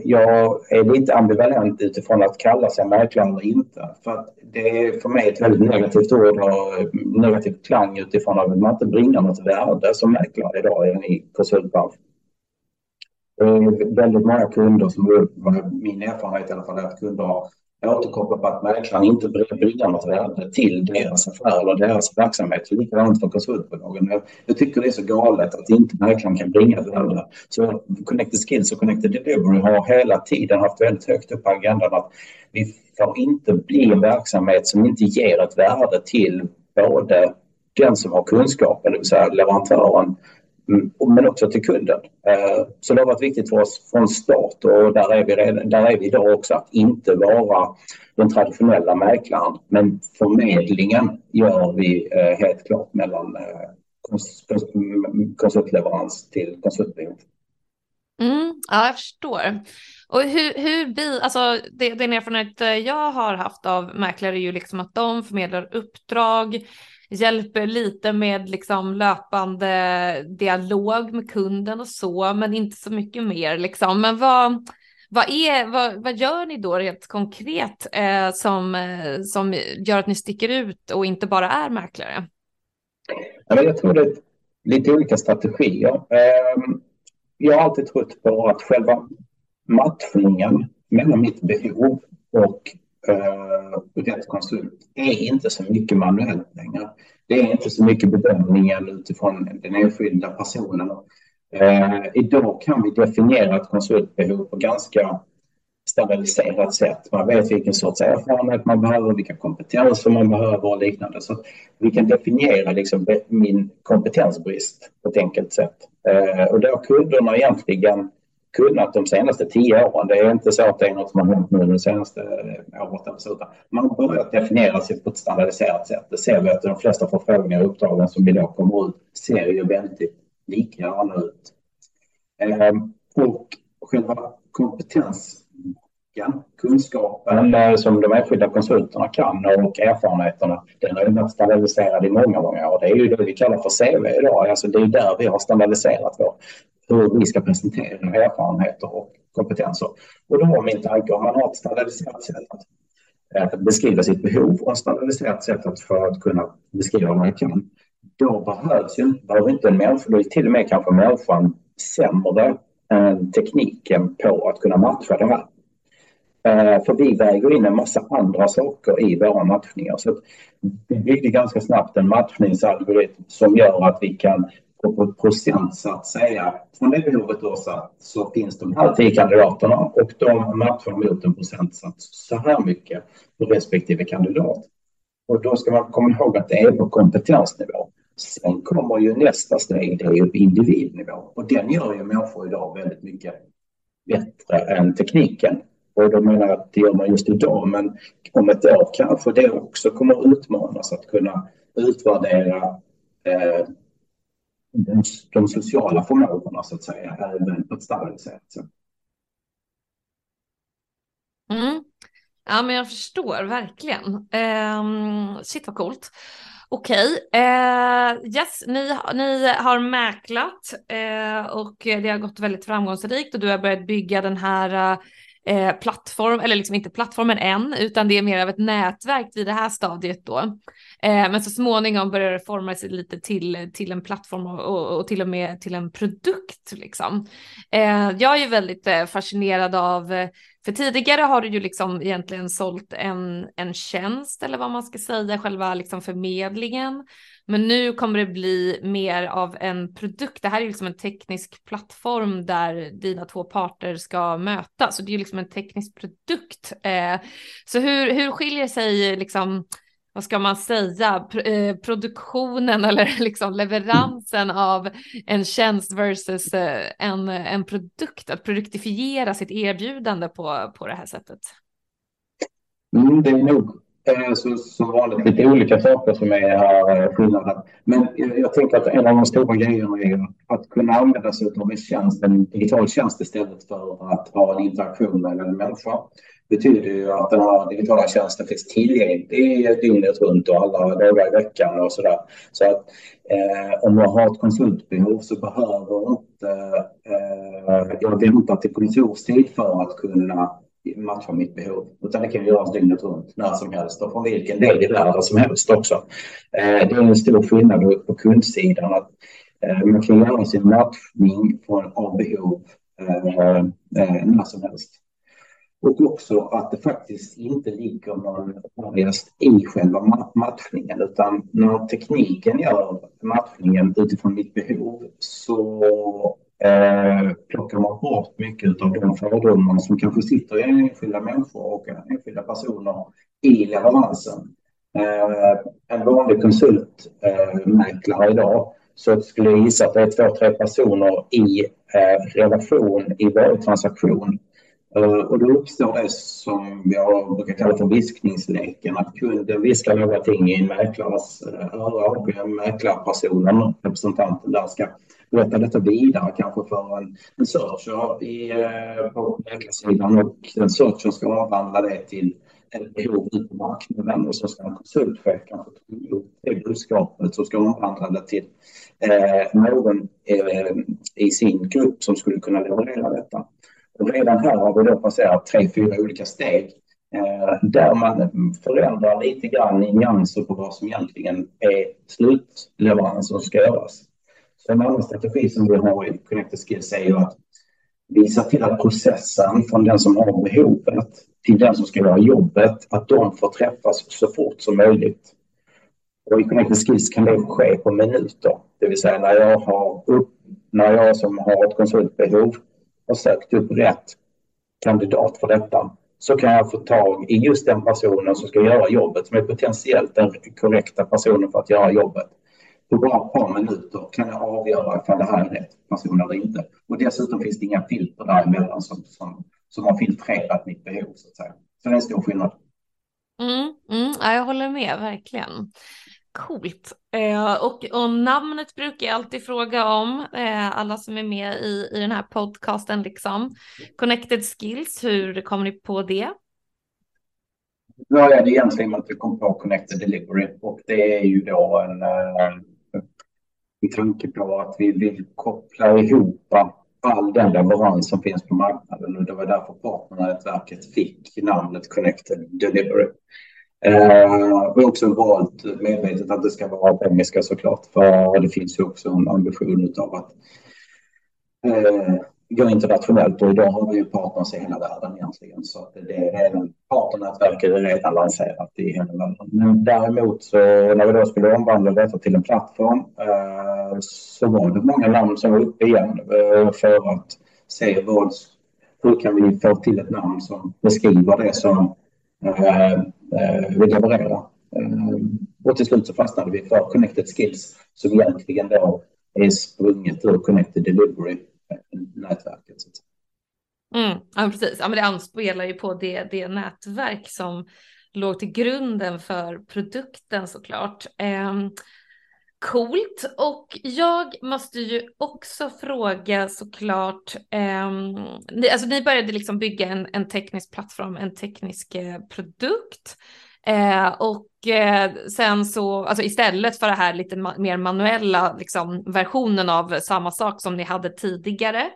jag är lite ambivalent utifrån att kalla sig mäklare eller inte. För det är för mig ett väldigt negativt ord och negativ klang utifrån att man inte bringar något värde som mäklare idag i konsultbranschen. Det är väldigt många kunder som, min erfarenhet i alla fall, är att kunder har återkoppla på att mäklaren inte bringar något värde till deras affär eller deras verksamhet. Likadant för konsultbolagen. Jag, jag tycker det är så galet att inte mäklaren kan bringa ett värde. Så Connected Skills och Connected Delivery har hela tiden haft väldigt högt upp på agendan att vi får inte bli en verksamhet som inte ger ett värde till både den som har kunskapen, det vill säga leverantören, Mm. men också till kunden. Eh, så det har varit viktigt för oss från start och där är vi, redan, där är vi idag också att inte vara den traditionella mäklaren. Men förmedlingen gör vi eh, helt klart mellan eh, konsultleverans till konsultbehov. Mm, ja, jag förstår. Och hur, hur bi, alltså det, den erfarenhet jag har haft av mäklare är ju liksom att de förmedlar uppdrag, hjälper lite med liksom löpande dialog med kunden och så, men inte så mycket mer liksom. Men vad, vad, är, vad, vad gör ni då rent konkret eh, som, eh, som gör att ni sticker ut och inte bara är mäklare? Jag tror det är lite olika strategier. Ehm, jag har alltid trott på att själva matchningen mellan mitt behov och Eh, rätt konsult är inte så mycket manuellt längre. Det är inte så mycket bedömningen utifrån den enskilda personen. Eh, idag kan vi definiera ett konsultbehov på ganska standardiserat sätt. Man vet vilken sorts erfarenhet man behöver, vilka kompetenser man behöver och liknande. Så vi kan definiera liksom min kompetensbrist på ett enkelt sätt. Eh, och då kunderna egentligen kunnat de senaste tio åren. Det är inte så att det är något som har hänt nu de senaste eh, året. Utan man har börjat definiera sig på ett standardiserat sätt. Det ser vi att de flesta förfrågningar och uppdragen som idag kommer ut ser ju väldigt likadana ut. Ehm, och själva kompetens kompetensen, kunskapen eh, som de enskilda konsulterna kan och erfarenheterna, den har ju varit standardiserad i många, många år. Det är ju det vi kallar för CV idag. Alltså det är där vi har standardiserat vår hur vi ska presentera erfarenheter och kompetenser. Och då var min tanke om man har ett standardiserat sätt eh, att beskriva sitt behov och ett standardiserat sätt att för att kunna beskriva vad man kan. Då behövs ju behöver inte en människa, då är till och med kanske människan sämre tekniken på att kunna matcha det här. Eh, för vi väger in en massa andra saker i våra matchningar. Så vi byggde ganska snabbt en matchningsalgoritm som gör att vi kan på ett procentsats säga från det behovet då så, så finns de här tio kandidaterna och de matchar mot en procentsats så här mycket på respektive kandidat. Och då ska man komma ihåg att det är på kompetensnivå. Sen kommer ju nästa steg, det är ju på individnivå och den gör ju människor idag väldigt mycket bättre än tekniken. Och då menar jag att det gör man just idag, men om ett år kanske det också kommer utmanas att kunna utvärdera eh, de, sociala förmågorna så att säga även på ett större sätt. Mm. Ja, men jag förstår verkligen. Um, shit vad coolt. Okej, okay. uh, yes, ni, ni har mäklat uh, och det har gått väldigt framgångsrikt och du har börjat bygga den här uh, eh, plattform, eller liksom inte plattformen än, utan det är mer av ett nätverk vid det här stadiet då. Eh, men så småningom börjar det forma sig lite till, till en plattform och, och, och till och med till en produkt liksom. Eh, jag är ju väldigt eh, fascinerad av eh, för tidigare har du ju liksom egentligen sålt en, en tjänst eller vad man ska säga, själva liksom förmedlingen. Men nu kommer det bli mer av en produkt. Det här är liksom en teknisk plattform där dina två parter ska mötas. Så det är liksom en teknisk produkt. Eh, så hur, hur skiljer sig liksom vad ska man säga, eh, produktionen eller liksom leveransen av en tjänst versus eh, en, en produkt, att produktifiera sitt erbjudande på, på det här sättet? Mm, det är nog eh, så, som vanligt lite olika saker som är här eh, skillnaden. Men eh, jag, tänker att en av de stora grejerna är att kunna använda sig av en tjänst, en digital tjänst istället för att ha en interaktion med en människa betyder ju att den här digitala tjänsten finns tillgänglig dygnet runt och alla dagar i veckan och så där. Så att eh, om jag har ett konsultbehov så behöver inte eh, jag vänta till kontorstid för att kunna matcha mitt behov. Utan det kan göras dygnet runt, när som helst och från vilken del i världen som helst också. Eh, det är en stor skillnad på kundsidan att eh, man kan göra sin matchning från av behov eh, eh, när som helst. Och också att det faktiskt inte ligger någon ångest i själva matchningen utan när tekniken gör matchningen utifrån mitt behov så eh, plockar man bort mycket av de fördomar som kanske sitter i enskilda människor och enskilda personer i leveransen. Eh, en vanlig konsultmäklare eh, idag så skulle jag gissa att det är två, tre personer i eh, relation i varje transaktion Eh, och då uppstår det som jag brukar kalla för viskningsleken, att kunden viskar någonting i en mäklares eh, öra och mäklarpersonen, representanten där, ska berätta detta vidare kanske för en, en searcher i, eh, på mäklarsidan och den searchen ska avhandla det till ett behov ute på marknaden och så ska en konsultchef kanske ta upp det budskapet som ska omvandla det till eh, någon eh, i sin grupp som skulle kunna leverera detta. Redan här har vi då passerat tre, fyra olika steg eh, där man förändrar lite grann i nyanser på vad som egentligen är slutleveransen som ska göras. Så en annan strategi som vi har i Connected Skills är ju att visa till att processen från den som har behovet till den som ska göra jobbet, att de får träffas så fort som möjligt. Och i Connected Skills kan det ske på minuter. Det vill säga när jag, har upp, när jag som har ett konsultbehov har sökt upp rätt kandidat för detta så kan jag få tag i just den personen som ska göra jobbet, som är potentiellt den korrekta personen för att göra jobbet. På bara ett par minuter kan jag avgöra om det här är rätt person eller inte. Och dessutom finns det inga filter däremellan som, som, som har filtrerat mitt behov så att säga. Så det är en stor skillnad. Mm, mm, ja, jag håller med, verkligen. Coolt. Eh, och, och, namnet brukar jag alltid fråga om, eh, alla som är med i, i den här podcasten liksom. Connected Skills, hur kom ni på det? Det började egentligen att vi kom på Connected Delivery och det är ju då en eh, en tanke på att vi vill koppla ihop all den leverans som finns på marknaden och det var därför partnernätverket fick namnet Connected Delivery. Eh, vi har också valt medvetet att det ska vara på engelska såklart, för det finns ju också en ambition av att eh, gå internationellt och idag har vi ju partners i hela världen egentligen. Så att det är redan, partnernätverket är redan lanserat i hela världen. Men däremot så när vi då skulle omvandla detta till en plattform eh, så var det många namn som var uppe igen eh, för att se vad, hur kan vi få till ett namn som beskriver det som Eh, eh, vi leverera. Eh, och till slut så fastnade vi för Connected Skills som egentligen då är sprunget ur Connected Delivery-nätverket. Eh, mm, ja, precis. Ja, men det anspelar ju på det, det nätverk som låg till grunden för produkten såklart. Eh, coolt. Och jag måste ju också fråga såklart, eh, ni, alltså ni började liksom bygga en, en teknisk plattform, en teknisk eh, produkt. Eh, och eh, sen så, alltså istället för det här lite ma mer manuella liksom, versionen av samma sak som ni hade tidigare.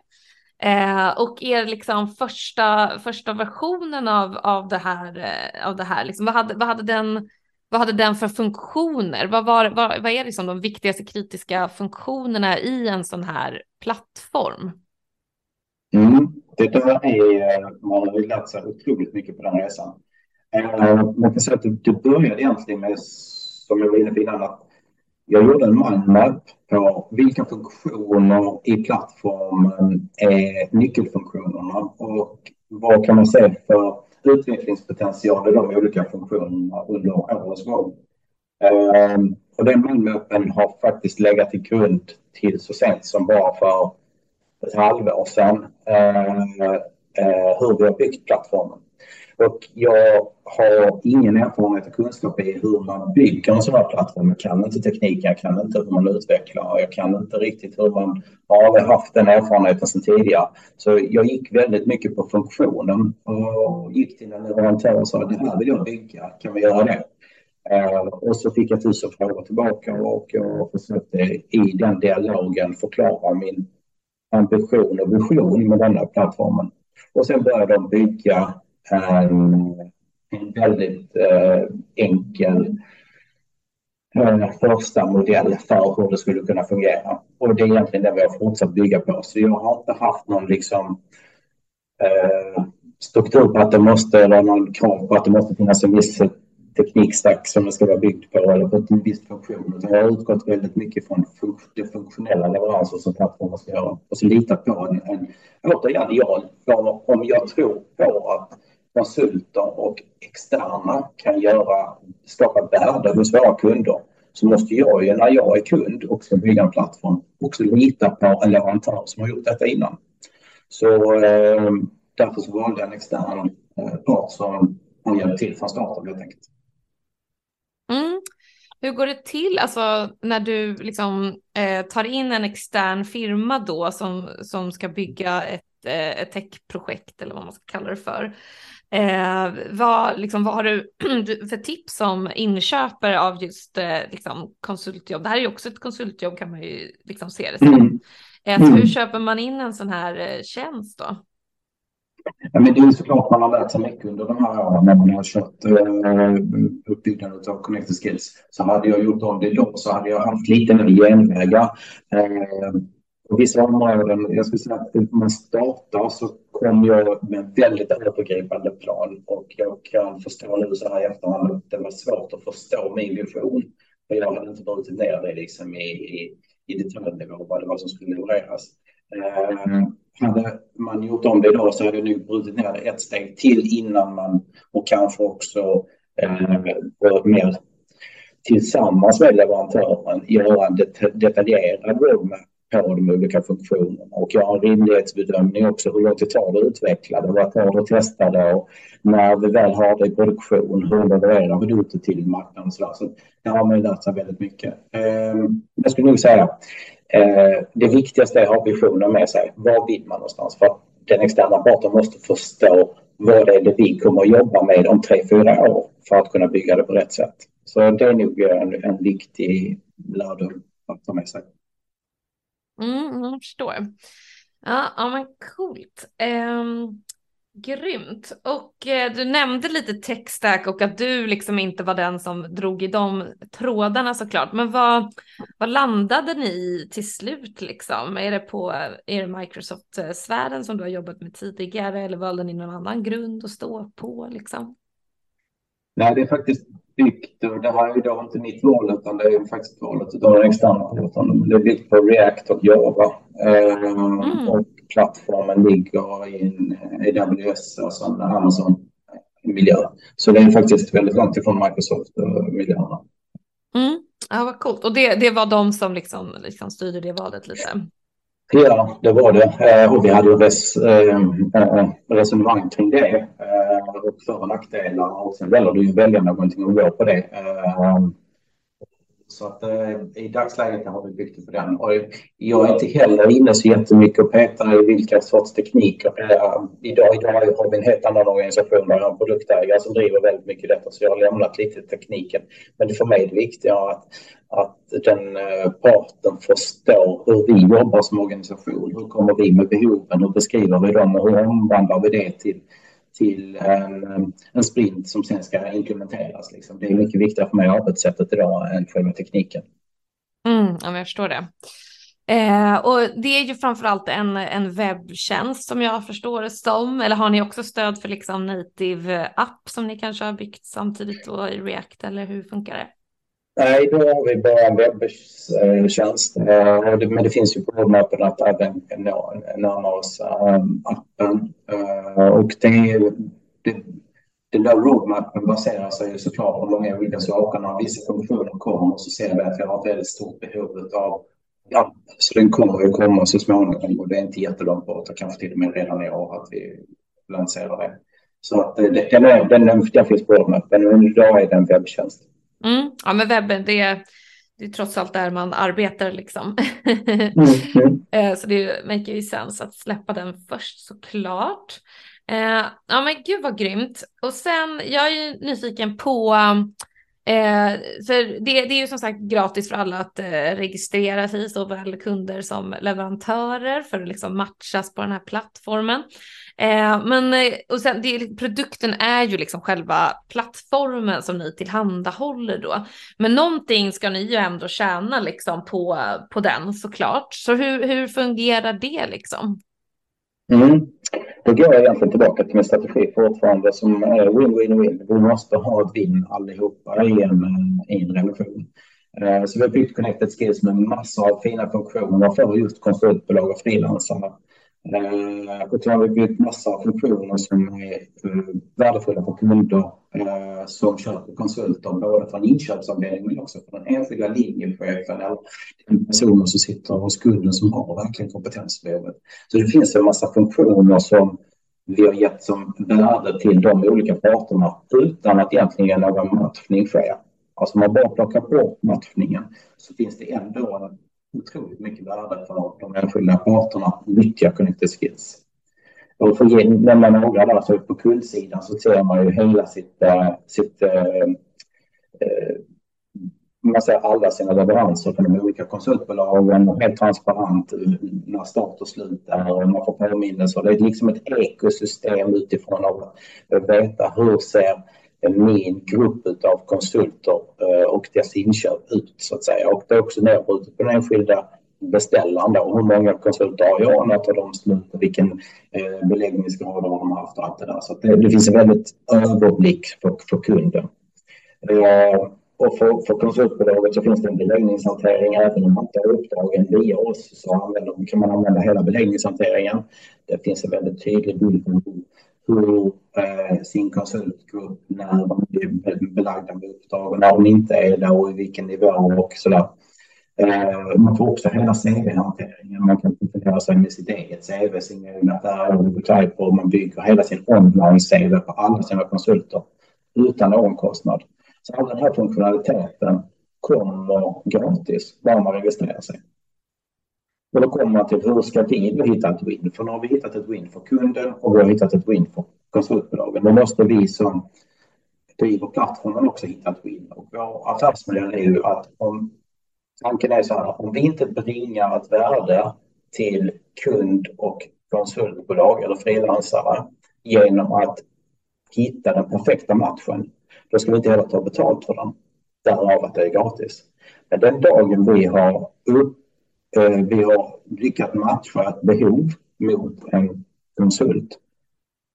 Eh, och er liksom första, första versionen av, av det här, eh, av det här liksom, vad, hade, vad hade den vad hade den för funktioner? Vad, var, vad, vad är liksom de viktigaste kritiska funktionerna i en sån här plattform? Mm, det där är, man har lärt sig otroligt mycket på den resan. Eh, man kan säga att det, det började egentligen med, som jag var inne på innan, att jag gjorde en mindmap på vilka funktioner i plattformen är nyckelfunktionerna och vad kan man se för utvecklingspotential i de olika funktionerna under årets gång. Ehm, och den mindmappen har faktiskt legat till grund till så sent som bara för ett halvår sedan ehm, eh, hur vi har byggt plattformen. Och jag har ingen erfarenhet och kunskap i hur man bygger en sån här plattform. Jag kan inte tekniken, jag kan inte hur man utvecklar, jag kan inte riktigt hur man har aldrig haft den erfarenheten sedan tidigare. Så jag gick väldigt mycket på funktionen och gick till en leverantör och sa det här vill jag bygga, kan vi göra det? Eh, och så fick jag tusen frågor tillbaka och jag försökte i den dialogen förklara min ambition och vision med denna plattformen. Och sen började de bygga en, en väldigt eh, enkel eh, första modell för hur det skulle kunna fungera. Och det är egentligen det vi har fortsatt bygga på. Så jag har inte haft någon liksom eh, struktur på att det måste, eller någon krav på att det måste finnas en viss teknikstack som det ska vara byggt på eller på en viss funktion. Utan jag har utgått väldigt mycket från fun det funktionella leveranser som plattformen ska göra och så litat på en, en återigen, jag, om jag tror på att konsulter och externa kan göra, skapa värde hos våra kunder så måste jag ju när jag är kund och ska bygga en plattform också lita på en leverantör som har gjort detta innan. Så eh, därför så valde jag en extern eh, part som hjälpte till från starten helt enkelt. Mm. Hur går det till alltså, när du liksom, eh, tar in en extern firma då som, som ska bygga ett, ett techprojekt eller vad man ska kalla det för? Eh, vad, liksom, vad har du för tips som inköpare av just eh, liksom, konsultjobb? Det här är ju också ett konsultjobb kan man ju liksom se det som. Mm. Eh, så hur mm. köper man in en sån här eh, tjänst då? Ja, men det är såklart man har lärt sig mycket under de här åren när man har kört eh, uppbyggnaden av Connected Skills. Så hade jag gjort om det då så hade jag haft lite mer genvägar. Eh, vissa områden, jag skulle säga att när man startar så kom jag med en väldigt övergripande plan och jag kan förstå nu så här i efterhand att det var svårt att förstå min vision. För jag hade inte brutit ner det liksom i, i, i detaljnivå vad det var som skulle levereras. Eh, hade man gjort om det då så hade jag nog brutit ner det ett steg till innan man och kanske också eh, mer tillsammans med leverantören göra en det, detaljerad roadmap på de olika funktionerna. Och jag har en rimlighetsbedömning också. Hur lång tid tar det att utveckla det? Vad tar det att testa det? Och när vi väl har det i produktion, hur levererar vi det ut till marknaden? och Så där har man ju lärt sig väldigt mycket. Ehm, jag skulle nog säga Eh, det viktigaste är att ha visionen med sig. Var vill man någonstans? För den externa parten måste förstå vad det är det vi kommer att jobba med om tre, fyra år för att kunna bygga det på rätt sätt. Så det är nog en, en viktig lärdom att ta med sig. Mm, mm, jag förstår. Ja, ja men coolt. Um, Grymt. Och eh, du nämnde lite techstack och att du liksom inte var den som drog i de trådarna såklart. Men vad, vad landade ni i till slut liksom? Är det på är det Microsoft-sfären som du har jobbat med tidigare eller valde ni någon annan grund att stå på liksom? Nej, det är faktiskt och det här är då inte mitt val utan det är faktiskt valet av den externa parten. Det är byggt på React och Java. Eh, mm. Och plattformen ligger i en AWS, alltså en Amazon-miljö. Så det är faktiskt väldigt långt ifrån Microsoft-miljöerna. Mm. Ja, vad coolt. Och det, det var de som liksom, liksom styrde det valet lite? Ja, det var det. Eh, och vi hade res, äh, resonemang kring det och för och nackdelar. Och sen väljer du ju välja någonting och gå på det. Ehm, så att eh, i dagsläget har vi byggt det på den. Och jag är inte heller inne så jättemycket och petar i vilka sorts tekniker. Eh, idag, idag har vi en helt annan organisation. Jag har en produktägare som driver väldigt mycket detta så jag har lämnat lite tekniken. Men för mig är det viktiga att, att den eh, parten förstår hur vi jobbar som organisation. Hur kommer vi med behoven? Hur beskriver vi dem och hur omvandlar vi det till till en, en sprint som sen ska implementeras. Liksom. Det är mycket viktigare för mig arbetssättet idag än själva tekniken. Mm, ja, jag förstår det. Eh, och det är ju framförallt en, en webbtjänst som jag förstår det som. Eller har ni också stöd för liksom native app som ni kanske har byggt samtidigt då i React eller hur funkar det? Nej, då har vi bara en webbtjänst. Men det finns ju på roadmappen att även närma oss eh, appen. Eh, och det, det, den där roadmappen baserar sig ju såklart på många olika saker. När vissa funktioner kommer så ser vi att vi har ett väldigt stort behov av Ja, Så den kommer ju komma så småningom och det är inte jättelångt bort. Kanske till och med redan i år att vi lanserar det. Så att eh, den, är, den, den finns på roadmappen och idag är det en webbtjänst. Mm. Ja, men webben, det är, det är trots allt där man arbetar liksom. mm. så det make ju sens att släppa den först såklart. Eh, ja men gud vad grymt. Och sen, jag är ju nyfiken på, eh, för det, det, är ju som sagt gratis för alla att eh, registrera sig, såväl kunder som leverantörer för att liksom matchas på den här plattformen. Eh, men eh, och sen, det, produkten är ju liksom själva plattformen som ni tillhandahåller då. Men någonting ska ni ju ändå tjäna liksom på, på den såklart. Så hur, hur fungerar det liksom? Mm. Då går jag egentligen tillbaka till min strategi fortfarande som är win-win-win. Vi måste ha ett vinn allihopa i en, eh, i en relation. Eh, så vi har byggt Connected Skills med massor av fina funktioner för just konsultbolag och frilansare. Eh, och har vi byggt massa funktioner som är eh, värdefulla för kunder eh, som köper konsulter, både från inköpsavdelningen men också från den enskilda linjechefen eller den personen som sitter hos kunden som har verkligen kompetensbehovet. Så det finns en massa funktioner som vi har gett som värde till de olika parterna utan att egentligen någon matchning sker. Alltså om man bara plockar bort matchningen så finns det ändå en otroligt mycket värde för de enskilda parterna att nyttja Connected Skills. Och för att nämna några där, så på kundsidan så ser man ju hela sitt, eh, sitt eh, eh, man ser alla sina leveranser från de olika konsultbolagen helt transparent när start och slut är. Man får påminnelser. Det är liksom ett ekosystem utifrån att veta hur ser min grupp av konsulter eh, och deras inköp ut så att säga. Och det är också nedbrutet på den enskilda beställaren då. Hur många konsulter har jag? När tar de slut? Vilken eh, beläggningsgrad har de haft? Och allt det där. Så det, det finns en väldigt överblick för, för kunden. Eh, och för, för konsultbolaget så finns det en beläggningshantering. Även om man tar uppdragen via oss så använder, kan man använda hela beläggningshanteringen. Det finns en väldigt tydlig bild på eh, sin konsultgrupp, när de är belagda med uppdrag och när de inte är det och i vilken nivå och sådär. Eh, man får också hela CV-hanteringen. Man kan profilera sig med sitt eget CV, sin egna affär, och man bygger hela sin online-CV på alla sina konsulter utan någon kostnad. Så all den här funktionaliteten kommer gratis bara man registrerar sig. Och då kommer man till hur ska vi hitta ett win? För nu har vi hittat ett win för kunden och vi har hittat ett win för konsultbolagen. Då måste vi som driver plattformen också hitta ett win. Och vår affärsmodell är ju att om tanken är så här, om vi inte bringar ett värde till kund och konsultbolag eller frilansare genom att hitta den perfekta matchen, då ska vi inte heller ta betalt för den. Därav att det är gratis. Men den dagen vi har, upp, Eh, vi har lyckats matcha ett behov mot en konsult,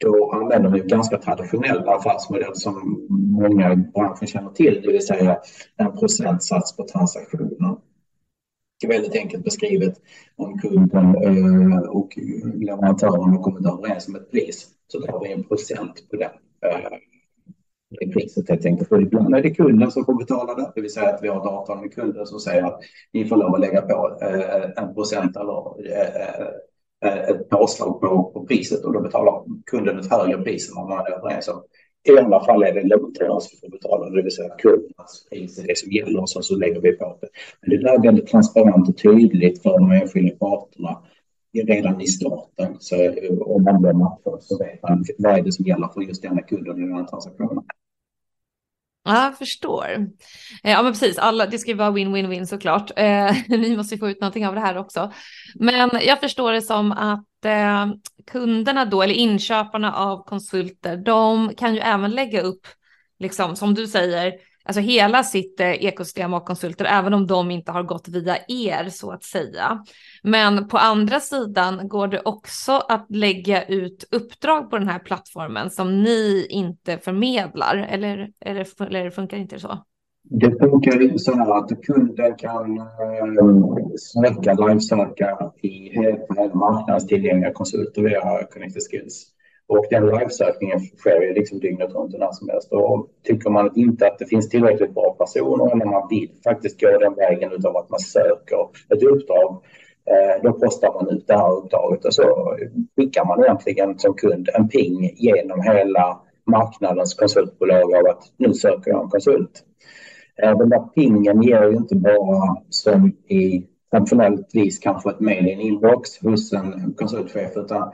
då använder vi en ganska traditionell affärsmodell som många i branschen känner till, det vill säga en procentsats på transaktionen. Det är väldigt enkelt beskrivet om kunden eh, och leverantören har kommit överens om ett pris så tar vi en procent på den eh, det priset helt enkelt. För ibland är det kunden som får betala det, det vill säga att vi har datan med kunden som säger att ni får lov att lägga på eh, en procent eller eh, eh ett påslag på, på priset och då betalar kunden ett högre pris än vad man är överens om. I alla fall är det leverantören som får betala, det vill säga kundernas pris är det som gäller och så lägger vi på det. Men det där är väldigt transparent och tydligt för de enskilda parterna redan i starten. Så eh, om man blir matchad så vet man vad är det som gäller för just denna kunden i den här transaktionen. Ja, jag förstår. Eh, ja, men precis. Alla, det ska ju vara win-win-win såklart. Eh, ni måste ju få ut någonting av det här också. Men jag förstår det som att eh, kunderna då, eller inköparna av konsulter, de kan ju även lägga upp, liksom som du säger, alltså hela sitt eh, ekosystem av konsulter, även om de inte har gått via er så att säga. Men på andra sidan går det också att lägga ut uppdrag på den här plattformen som ni inte förmedlar, eller, eller, eller funkar inte så? Det funkar så här att kunden kan eh, äh, söka, livesöka i eh, hela marknadens tillgängliga konsulter via Connected Skills. Och den livesökningen sker ju liksom dygnet runt och när som helst. Och tycker man inte att det finns tillräckligt bra personer eller man vill faktiskt gå den vägen utav att man söker ett uppdrag, eh, då postar man ut det här uppdraget och så skickar man egentligen som kund en ping genom hela marknadens konsultbolag av att nu söker jag en konsult. Eh, den där pingen ger ju inte bara som i traditionellt vis kanske ett mejl i en inbox hos en konsultchef utan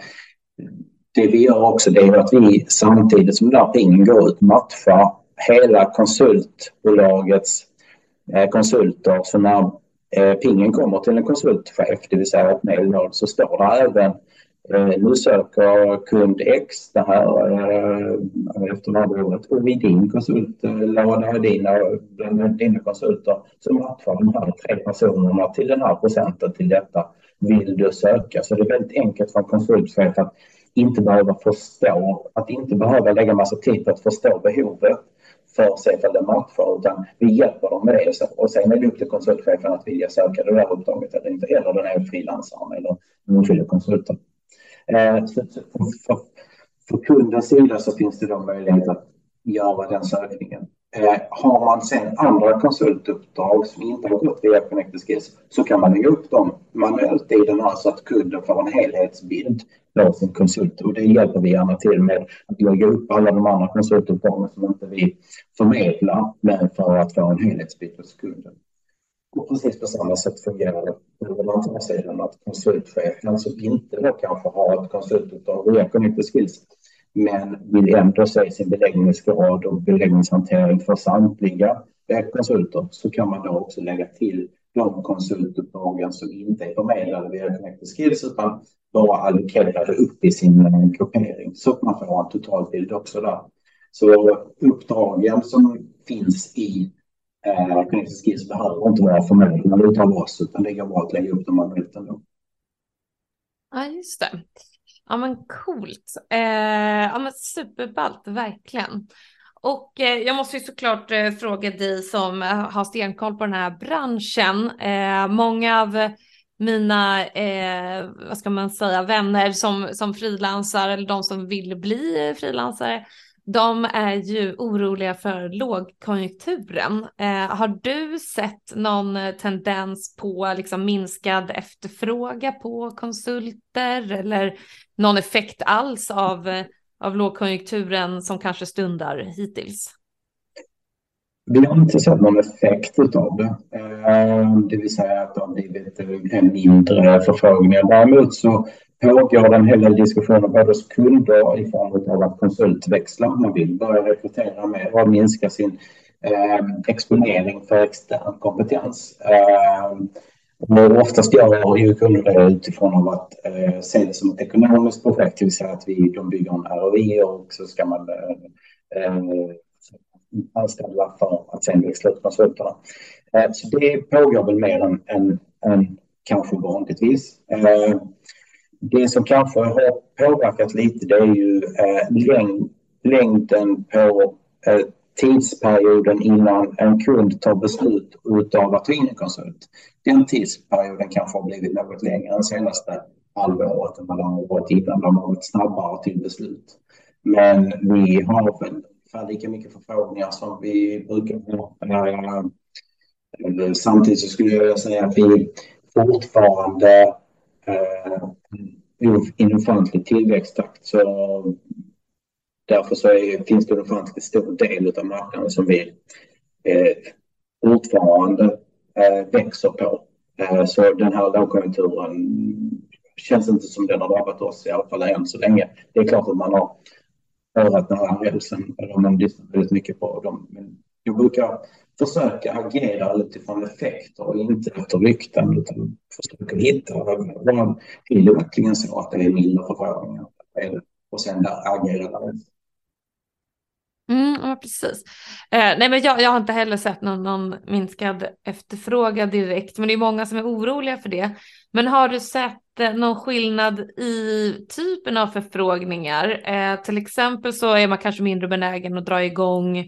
det vi gör också det är att vi samtidigt som där pingen går ut matchar hela konsultbolagets eh, konsulter. Så när eh, pingen kommer till en konsultchef, det vill säga ett mejl, så står det även eh, nu söker kund X det här efter namnet och vid din konsultlåda, dina, bland dina konsulter så matchar de här tre personerna till den här procenten till detta. Vill du söka? Så det är väldigt enkelt för en konsultchef att inte behöva förstå, att inte behöva lägga massa tid på att förstå behovet för sig se ifall det utan vi hjälper dem med det. Och sen är det upp till konsultchefen att vilja söka det där uppdraget eller inte, eller den här frilansaren eller den enskilda konsulten. Eh, så för, för kundens sida så finns det då möjlighet att göra den sökningen. Eh, har man sen andra konsultuppdrag som inte har gått via Connected Skills så kan man lägga upp dem manuellt i den här så att kunden får en helhetsbild av sin konsult och det hjälper vi gärna till med att lägga upp alla de andra konsultuppdragen som inte vi förmedlar men för att få en helhetsbild hos kunden. Och precis på samma sätt fungerar det på leverantörssidan att konsultchefen som inte då kanske har ett konsultuppdrag via Connected Skills men vill ändå se sin beläggningsgrad och beläggningshantering för samtliga konsulter så kan man då också lägga till de konsultuppdragen som inte är förmedlade via Connected Skills utan bara allokerade upp i sin eh, gruppering så att man får en totalbild också där. Så uppdragen som finns i eh, Connected Skills behöver inte vara förmedlade utav oss utan det går bra att lägga upp dem manuellt ändå. Ja, just det. Ja, men coolt. Eh, ja, men superballt, verkligen. Och eh, jag måste ju såklart eh, fråga dig som eh, har stenkoll på den här branschen. Eh, många av mina, eh, vad ska man säga, vänner som, som frilansar eller de som vill bli frilansare, de är ju oroliga för lågkonjunkturen. Eh, har du sett någon eh, tendens på liksom minskad efterfrågan på konsulter eller någon effekt alls av eh, av lågkonjunkturen som kanske stundar hittills? Vi har inte sett någon effekt av det. Eh, det vill säga att det har blivit en mindre förfrågningar. Däremot så pågår en hel del diskussioner både hos kunder i form av att konsultväxla. om Man vill börja rekrytera mer och minska sin eh, exponering för extern kompetens. Eh, och oftast gör ju kunder det utifrån av att eh, se det som ett ekonomiskt projekt, det vill säga att vi, de bygger en ROI och så ska man eh, eh, anställa för att sen växla ut konsulterna. Eh, så det pågår väl mer än, än, än kanske vanligtvis. Eh, det som kanske har påverkat lite det är ju eh, längd, längden på eh, tidsperioden innan en kund tar beslut utav att ta in en konsult. Den tidsperioden kanske har blivit något längre än senaste halvåret än vad det har varit innan. De har varit snabbare till beslut. Men vi har väl ungefär lika mycket förfrågningar som vi brukar ha. Samtidigt så skulle jag vilja säga att vi fortfarande Eh, i en ofantlig tillväxttakt. Så Därför så är, finns det en ofantligt stor del av marknaden som vi eh, fortfarande eh, växer på. Eh, så den här lågkonjunkturen känns inte som den har drabbat oss i alla fall än så länge. Det är klart att man har örat nära rälsen eller man lyssnar väldigt mycket på dem. Men jag brukar försöka agera utifrån effekter och inte efter rykten utan försöka hitta vad är det verkligen så att det är mindre förfrågningar och sen där agera därefter. Mm, ja, precis. Eh, nej, men jag, jag har inte heller sett någon, någon minskad efterfrågan direkt, men det är många som är oroliga för det. Men har du sett eh, någon skillnad i typen av förfrågningar? Eh, till exempel så är man kanske mindre benägen att dra igång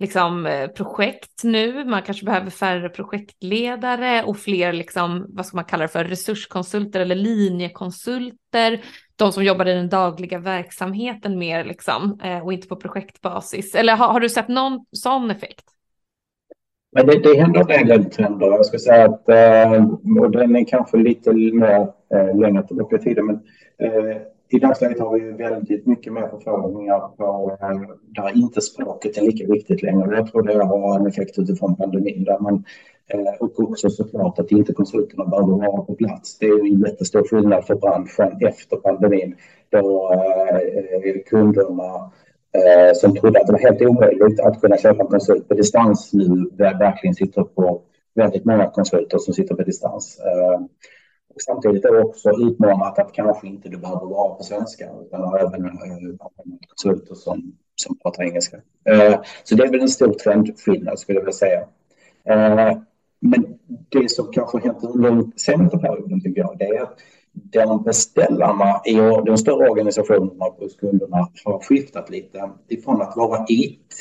liksom, eh, projekt nu. Man kanske behöver färre projektledare och fler, liksom, vad ska man kalla det för, resurskonsulter eller linjekonsulter. De som jobbar i den dagliga verksamheten mer liksom, eh, och inte på projektbasis. Eller har, har du sett någon sån effekt? Men det, det händer en del trender. Jag skulle säga att, eh, och den är kanske lite mer längre tillbaka i tiden, men i dagsläget har vi väldigt mycket mer förfrågningar på eh, där inte språket är lika viktigt längre. Jag tror det har en effekt utifrån pandemin där man eh, och också såklart att inte konsulterna behöver vara på plats. Det är en jättestor skillnad för branschen efter pandemin då eh, kunderna som trodde att det var helt omöjligt att kunna köpa en konsult på distans nu verkligen sitter på väldigt många konsulter som sitter på distans. Och samtidigt är det också utmanat att kanske inte du behöver vara på svenska utan även eh, konsulter som, som pratar engelska. Eh, så det är väl en stor trendskillnad skulle jag vilja säga. Eh, men det som kanske har hänt under den senaste perioden tycker jag det är att de beställarna i de större organisationerna hos kunderna har skiftat lite ifrån att vara IT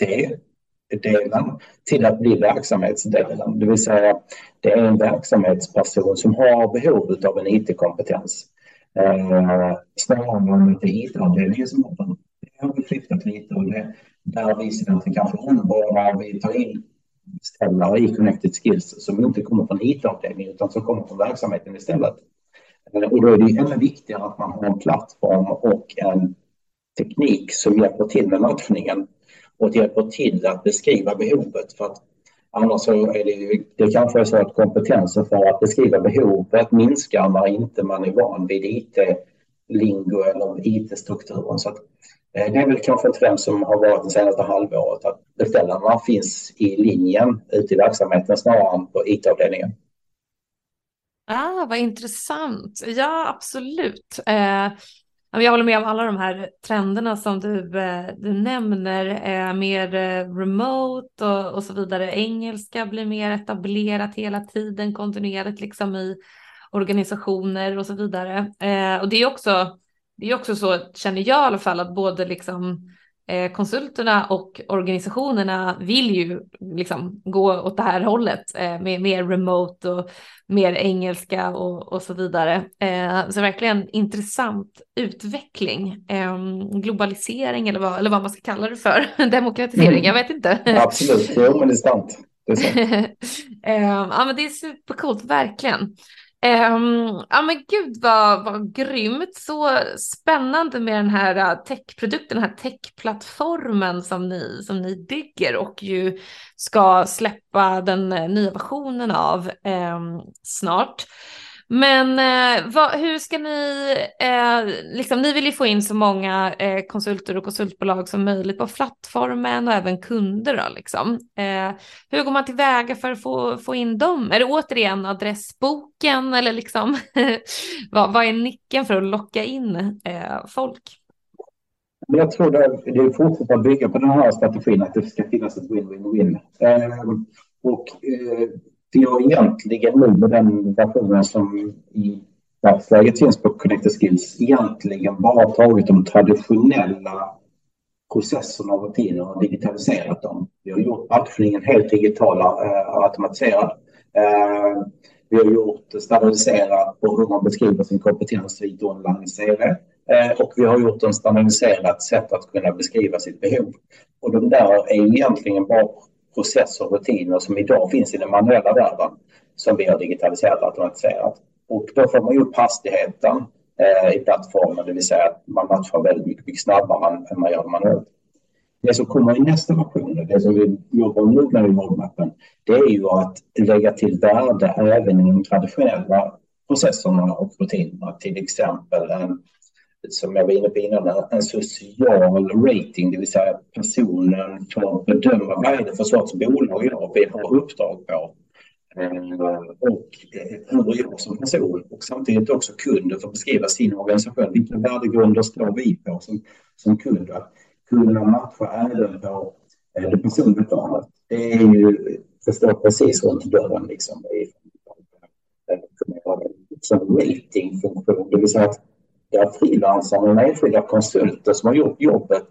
delen till att bli verksamhetsdelen. Det vill säga det är en verksamhetsperson som har behov av en IT-kompetens. Eh, snarare än att det är IT-avdelningen som har den. Det har vi flyttat lite och det, där vi sen kanske onboardar, vi tar in beställare i Connected Skills som inte kommer från IT-avdelningen utan som kommer från verksamheten istället. Eh, och då är det ännu viktigare att man har en plattform och en teknik som hjälper till med matchningen och hjälper till att beskriva behovet. För att annars så är det, ju, det kanske är så att kompetensen för att beskriva behovet minskar när inte man är van vid IT-lingo eller IT-strukturen. Så att eh, det är väl kanske en trend som har varit det senaste halvåret att beställarna finns i linjen ute i verksamheten snarare än på IT-avdelningen. Ah, vad intressant. Ja, absolut. Eh, jag håller med om alla de här trenderna som du, eh, du nämner, eh, mer eh, remote och, och så vidare. Engelska blir mer etablerat hela tiden, kontinuerligt liksom i organisationer och så vidare. Och det är också, det är också så, känner jag i alla fall, att både liksom Eh, konsulterna och organisationerna vill ju liksom gå åt det här hållet eh, med mer remote och mer engelska och, och så vidare. Eh, så verkligen intressant utveckling, ehm, globalisering eller vad, eller vad man ska kalla det för, demokratisering, mm. jag vet inte. Absolut, jo men det är sant. Det är sant. ja men det är supercoolt, verkligen. Um, ja men gud vad, vad grymt, så spännande med den här äh, techprodukten, den här techplattformen som ni, som ni bygger och ju ska släppa den äh, nya versionen av um, snart. Men eh, vad, hur ska ni, eh, liksom, ni vill ju få in så många eh, konsulter och konsultbolag som möjligt på plattformen och även kunder då liksom. Eh, hur går man tillväga för att få, få in dem? Är det återigen adressboken eller liksom vad, vad är nyckeln för att locka in eh, folk? Jag tror det, det är fortsatt att bygga på den här strategin att det ska finnas ett win-win-win. Eh, och eh, vi har egentligen nu med den versionen som i dagsläget finns på Connected Skills egentligen bara tagit de traditionella processerna och rutinerna och digitaliserat dem. Vi har gjort matchningen helt digital, eh, automatiserad. Eh, vi har gjort standardiserat på hur man beskriver sin kompetens i ett online-CV. Eh, och vi har gjort en standardiserat sätt att kunna beskriva sitt behov. Och de där är egentligen bara processer och rutiner som idag finns i den manuella världen som vi har digitaliserat och automatiserat. Och då får man upp hastigheten eh, i plattformen, det vill säga att man matchar väldigt mycket, mycket snabbare än, än man gör manuellt. Det som kommer i nästa version, det som vi jobbar nu med i roadmappen, det är ju att lägga till värde även i de traditionella processerna och rutinerna, till exempel en som jag var inne på innan, en social rating, det vill säga personen får bedöma vad är det för sorts bolag jag vill ha uppdrag på. Och hur jag som person och samtidigt också kunden får beskriva sin organisation. Vilka värdegrunder står vi på som, som kund? Att kunna matcha även på det personliga planet. Det är ju, det står precis runt dörren liksom. Som ratingfunktion, det vill säga att där frilansare och enskilda konsulter som har gjort jobbet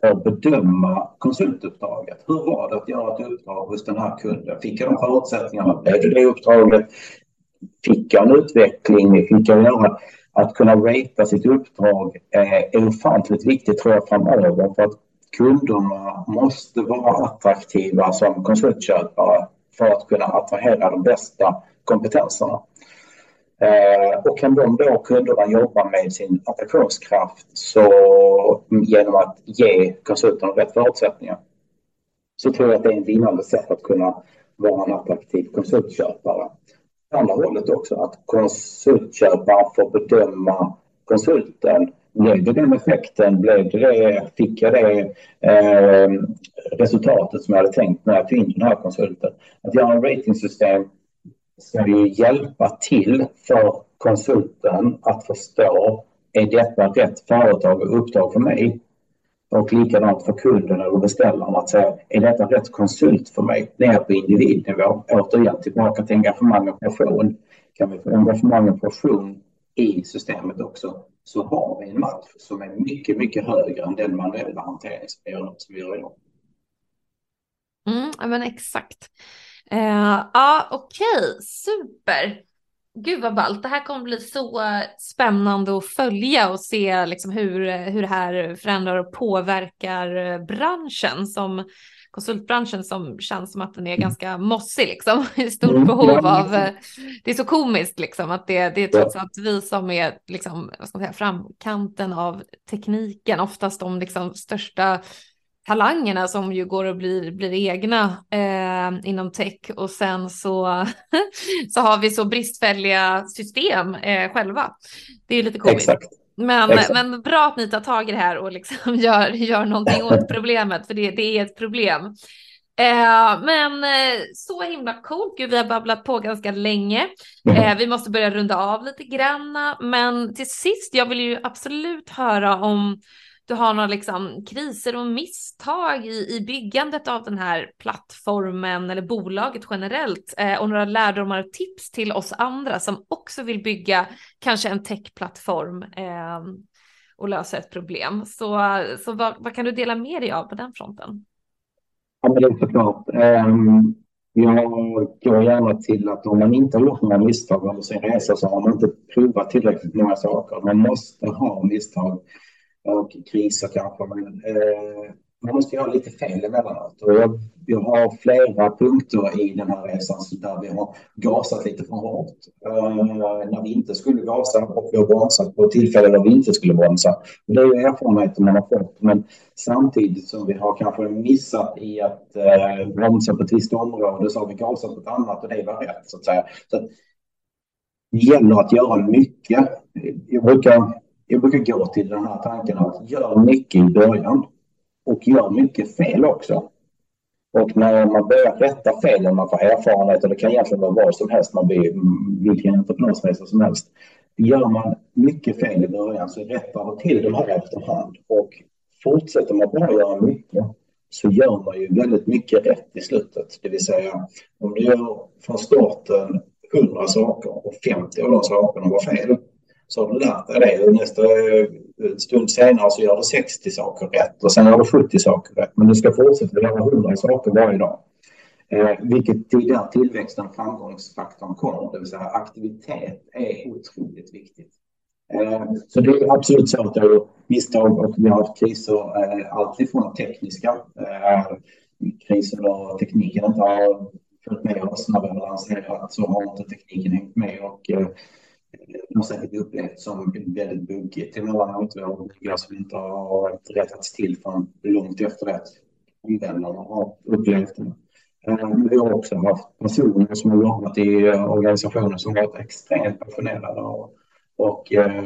för att bedöma konsultuppdraget. Hur var det att göra ett uppdrag hos den här kunden? Fick jag de förutsättningarna? Blev det det uppdraget? Fick jag en utveckling? Fick jag göra? Att kunna ratea sitt uppdrag eh, är ofantligt viktigt tror jag framöver för att kunderna måste vara attraktiva som konsultköpare för att kunna attrahera de bästa kompetenserna. Eh, och kan de då kunderna jobba med sin attraktionskraft så mm, genom att ge konsulten rätt förutsättningar så tror jag att det är en vinnande sätt att kunna vara en attraktiv konsultköpare. Andra hållet också att konsultköparen får bedöma konsulten. Blev det den effekten? Blev det fick jag det eh, resultatet som jag hade tänkt när jag tog in den här konsulten? Att göra en ratingsystem ska ju hjälpa till för konsulten att förstå är detta rätt företag och uppdrag för mig? Och likadant för kunden eller beställaren att säga är detta rätt konsult för mig? Ner på individnivå. Återigen tillbaka till engagemang och passion. Kan vi få engagemang och passion i systemet också så har vi en match som är mycket, mycket högre än den manuella hantering som vi gör idag. Mm, men exakt. Uh, ja, okej, okay. super. Gud vad ballt. Det här kommer bli så spännande att följa och se liksom hur, hur det här förändrar och påverkar branschen som konsultbranschen som känns som att den är ganska mossig liksom. I stort mm. behov av, det är så komiskt liksom att det, det är trots allt vi som är liksom, vad ska man säga, framkanten av tekniken, oftast de liksom största talangerna som ju går och blir, blir egna eh, inom tech och sen så, så har vi så bristfälliga system eh, själva. Det är lite komiskt. Exakt. Men, men bra att ni tar tag i det här och liksom gör, gör någonting åt problemet, för det, det är ett problem. Eh, men eh, så himla coolt. Gud, vi har babblat på ganska länge. Eh, vi måste börja runda av lite granna. Men till sist, jag vill ju absolut höra om du har några liksom kriser och misstag i, i byggandet av den här plattformen eller bolaget generellt eh, och några lärdomar och tips till oss andra som också vill bygga kanske en techplattform eh, och lösa ett problem. Så, så vad, vad, kan du dela med dig av på den fronten? Ja, men det är såklart. Um, jag går gärna till att om man inte har gjort några misstag under sin resa så har man inte provat tillräckligt många saker. Man måste ha misstag och kriser kanske. Men eh, man måste göra lite fel emellanåt. Och jag, jag har flera punkter i den här resan där vi har gasat lite för hårt. Eh, när vi inte skulle gasa och vi har bromsat på tillfällen där vi inte skulle bromsa. Det är ju erfarenheter man har fått. Men samtidigt som vi har kanske missat i att eh, bromsa på ett visst område så har vi gasat på ett annat och det var rätt så att säga. Så att, det gäller att göra mycket. Jag brukar jag brukar gå till den här tanken att gör mycket i början och gör mycket fel också. Och när man börjar rätta felen, man får erfarenhet och det kan egentligen vara vad som helst, man blir vilken entreprenörsresa som helst. Gör man mycket fel i början så rättar man till de här efterhand och fortsätter man bara göra mycket så gör man ju väldigt mycket rätt i slutet. Det vill säga om du gör från starten 100 saker och 50 av de sakerna var fel så har du lärt dig det. Och nästa eh, stund senare så gör du 60 saker rätt och sen gör du 70 saker rätt. Men du ska fortsätta göra 100 saker varje dag. Eh, vilket där tillväxten och framgångsfaktorn kommer, det vill säga aktivitet är otroligt viktigt. Eh, så det är absolut så att det är misstag och vi har haft kriser, eh, alltifrån tekniska eh, kriser där tekniken inte har följt med oss när vi har lanserat så har inte tekniken hängt med och eh, har säkert upplevt som väldigt buggigt emellanåt. Vi har byggar som inte har rättats till förrän långt efter det användarna har upplevt det. Eh, vi har också haft personer som har jobbat i organisationer som varit extremt passionerade och, och eh,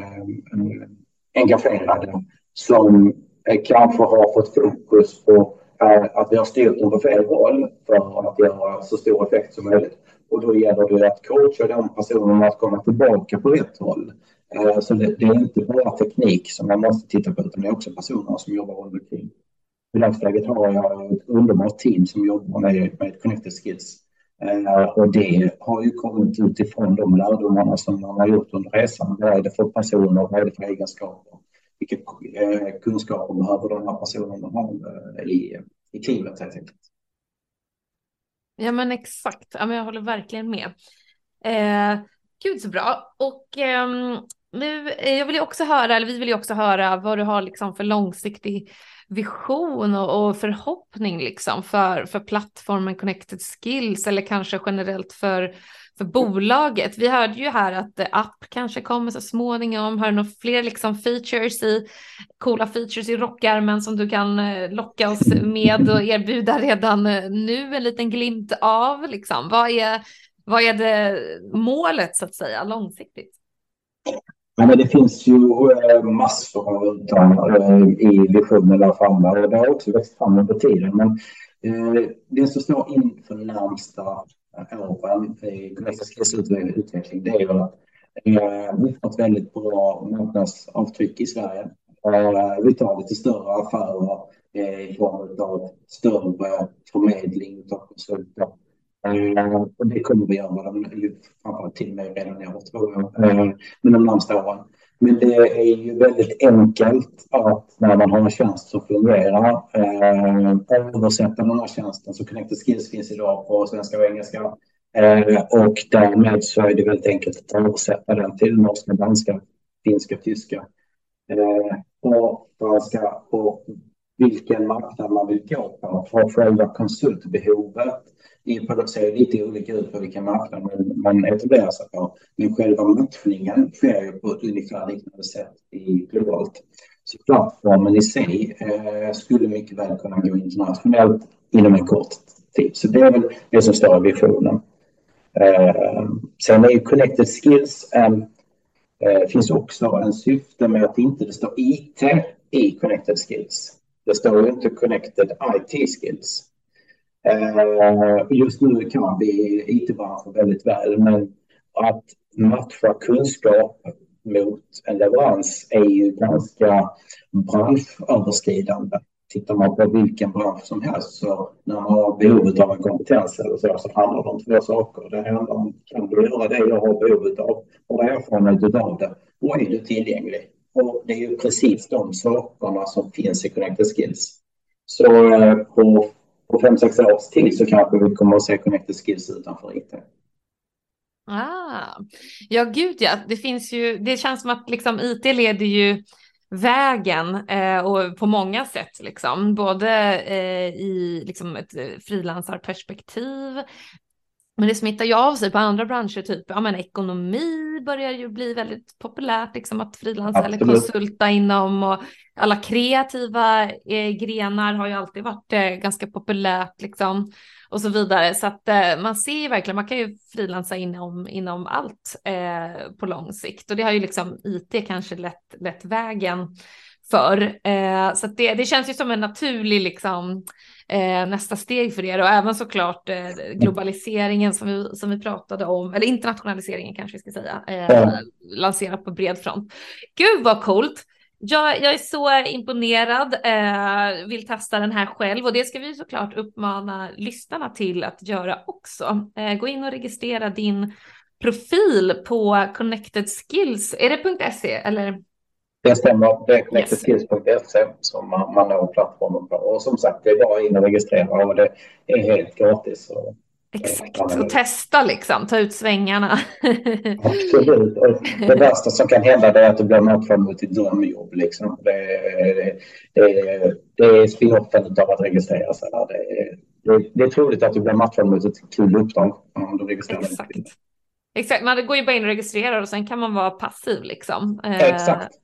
engagerade som eh, kanske har fått fokus på eh, att vi har styrt dem på fel håll för att göra så stor effekt som möjligt. Och då gäller det att coacha de personerna att komma tillbaka på rätt håll. Eh, så det, är inte bara teknik som man måste titta på, utan det är också personerna som jobbar runt omkring. I dagsläget har jag ett underbart team som jobbar med, med Connected Skills. Eh, och det har ju kommit utifrån de lärdomarna som man har gjort under resan. Vad är det för personer, vad är det för egenskaper? Vilka eh, kunskaper behöver de här personerna ha i, i teamet helt enkelt? Ja men exakt, ja, men jag håller verkligen med. Eh, gud så bra. Och ehm, eh, nu, jag vill ju också höra, eller vi vill ju också höra vad du har liksom för långsiktig vision och, och förhoppning liksom för, för plattformen Connected Skills eller kanske generellt för för bolaget. Vi hörde ju här att eh, app kanske kommer så småningom. Har du några fler liksom features i coola features i rockärmen som du kan eh, locka oss med och erbjuda redan eh, nu en liten glimt av liksom? Vad är, vad är det målet så att säga långsiktigt? Ja, men det finns ju massor av i visionen där framme och det har också växt fram under tiden. Men det som står inför närmsta åren i Connectas utveckling, det är ju att eh, vi har ett väldigt bra marknadsavtryck i Sverige. Eh, vi tar lite större affärer eh, i form av större förmedling av konsulter. Och det kommer vi göra, framförallt till och med redan i år tror jag, men de närmaste åren. Men det är ju väldigt enkelt att när man har en tjänst som fungerar eh, översätta den här tjänsten. Så Connected Skills finns idag på svenska och engelska. Eh, och därmed så är det väldigt enkelt att översätta den till norska, danska, finska, tyska eh, och franska. Och vilken marknad man vill gå på för själva konsultbehovet ser lite olika ut på vilken marknad man etablerar sig på. Men själva matchningen sker ju på ett ungefär liknande sätt i globalt. Så plattformen i sig eh, skulle mycket väl kunna gå internationellt inom en kort tid. Så det är väl det som står i visionen. Eh, sen är ju Connected Skills eh, Det finns också en syfte med att inte det står IT i Connected Skills. Det står ju inte Connected IT Skills. Eh, just nu kan vi IT-branschen väldigt väl, men att matcha kunskap mot en leverans är ju ganska branschöverskridande. Tittar man på vilken bransch som helst så när man har behovet av en kompetens eller så, så handlar det om två saker. Det handlar om, kan du göra det jag har behovet av? Har du erfarenhet av det? Och är du tillgänglig? Och det är ju precis de sakerna som finns i Connected Skills. Så eh, på, på fem, sex års tid så kanske vi kommer att se Connected Skills utanför IT. Ah, ja, gud ja. Det finns ju, det känns som att liksom IT leder ju vägen eh, och på många sätt liksom, både eh, i liksom ett eh, frilansarperspektiv. Men det smittar ju av sig på andra branscher, typ ja, men ekonomi börjar ju bli väldigt populärt, liksom att frilansa eller konsulta inom och alla kreativa eh, grenar har ju alltid varit eh, ganska populärt liksom och så vidare. Så att eh, man ser ju verkligen, man kan ju frilansa inom, inom allt eh, på lång sikt. Och det har ju liksom IT kanske lätt, lätt vägen för. Eh, så det, det känns ju som en naturlig liksom eh, nästa steg för er och även såklart eh, globaliseringen som vi, som vi pratade om, eller internationaliseringen kanske vi ska säga, eh, lanserat på bred front. Gud vad coolt! Jag, jag är så imponerad, eh, vill testa den här själv och det ska vi såklart uppmana lyssnarna till att göra också. Eh, gå in och registrera din profil på Connected Skills. Är det .se eller? Det stämmer. Det är connectedskills.se som man, man når plattformen på. Och som sagt, det är bara in och registrera och det är helt gratis. Och Exakt, och testa liksom, ta ut svängarna. Absolut. Och det värsta som kan hända är att du blir matchad mot ditt drömjobb. Liksom. Det, det, det, det är spinoffen av att registrera sig. Det, det, det är troligt att du blir matchad mot ett kul uppdrag om du registrerar Exakt. Exakt, man går ju bara in och registrerar och sen kan man vara passiv liksom. Exakt.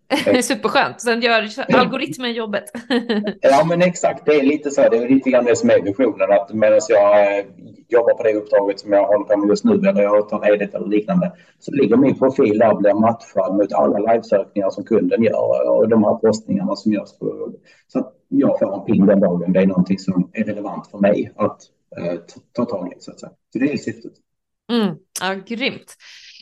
Superskönt, sen gör algoritmen jobbet. ja men exakt, det är lite så, det är lite grann det som är visionen att medan jag eh, jobbar på det uppdraget som jag håller på med just nu eller jag tar ledigt eller liknande så ligger min profil där och blir matchad mot alla livesökningar som kunden gör och de här postningarna som görs. På, så att jag får en ping den dagen. Det är någonting som är relevant för mig att eh, ta tag i så att säga. Så det är syftet. Mm, ja, grymt.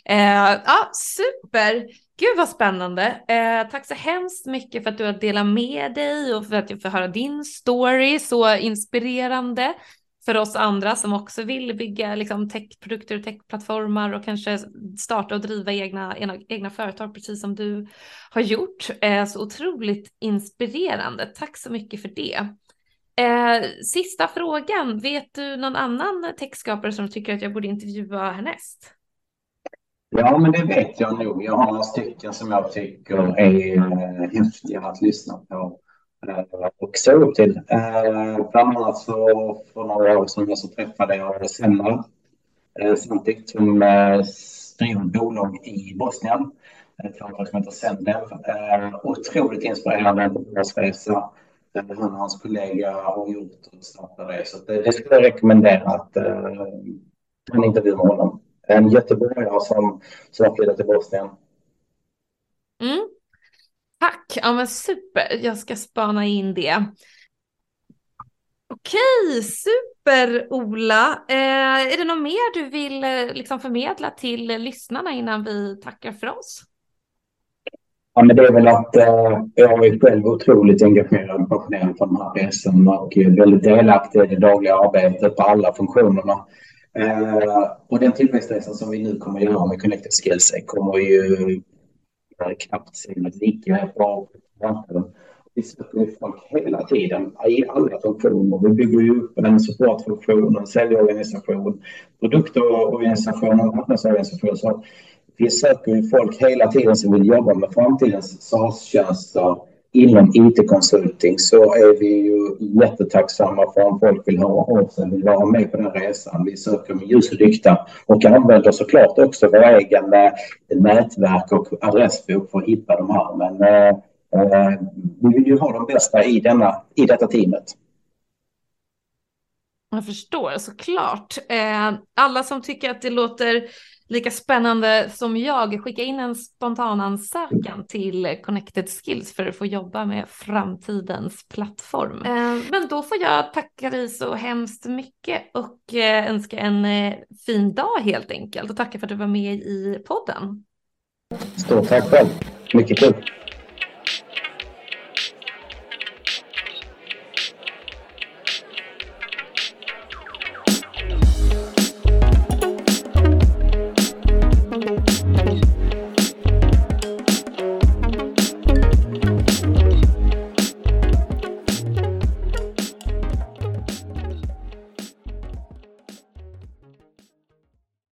Eh, ja, super. Gud vad spännande. Eh, tack så hemskt mycket för att du har delat med dig och för att jag får höra din story. Så inspirerande för oss andra som också vill bygga liksom, techprodukter och techplattformar och kanske starta och driva egna, egna, egna företag precis som du har gjort. Eh, så otroligt inspirerande. Tack så mycket för det. Eh, sista frågan, vet du någon annan textskapare som tycker att jag borde intervjua härnäst? Ja, men det vet jag nog. Jag har några stycken som jag tycker är eh, häftiga att lyssna på eh, och se upp till. Eh, bland annat så för några år sedan så träffade jag Senna eh, som eh, driver bolag i Bosnien. Ett företag som heter Sendev. Eh, otroligt inspirerande bolagsresa Eh, han och hans kollega har gjort och startat det. Så det, det skulle jag rekommendera att eh, en intervju med honom. En göteborgare som, som har flyttat till Bosnien. Mm. Tack, ja men super. Jag ska spana in det. Okej, super Ola. Eh, är det något mer du vill eh, liksom förmedla till lyssnarna innan vi tackar för oss? Ja, men det är väl att eh, jag är själv otroligt engagerad och passionerad för den här resan och väldigt delaktig i det dagliga arbetet på alla funktionerna. Eh, och den tillväxtresan som vi nu kommer att göra med Connected Skills kommer ju eh, knappt se lika bra. på marknaden. Vi söker folk hela tiden i alla funktioner. Vi bygger ju upp en supportfunktion, en säljorganisation, produktorganisation och marknadsorganisation. Så vi söker ju folk hela tiden som vill jobba med framtidens SaaS-tjänster inom IT-konsulting så är vi ju jättetacksamma för om folk vill höra av sig, vill vara med på den resan. Vi söker med ljus och lykta och använder såklart också våra egen nätverk och adressbok för att hitta de här. Men eh, vi vill ju ha de bästa i, denna, i detta teamet. Jag förstår såklart. Eh, alla som tycker att det låter lika spännande som jag, skicka in en spontan ansökan till Connected Skills för att få jobba med framtidens plattform. Eh, men då får jag tacka dig så hemskt mycket och eh, önska en eh, fin dag helt enkelt och tacka för att du var med i podden. Stort tack själv. Mycket kul.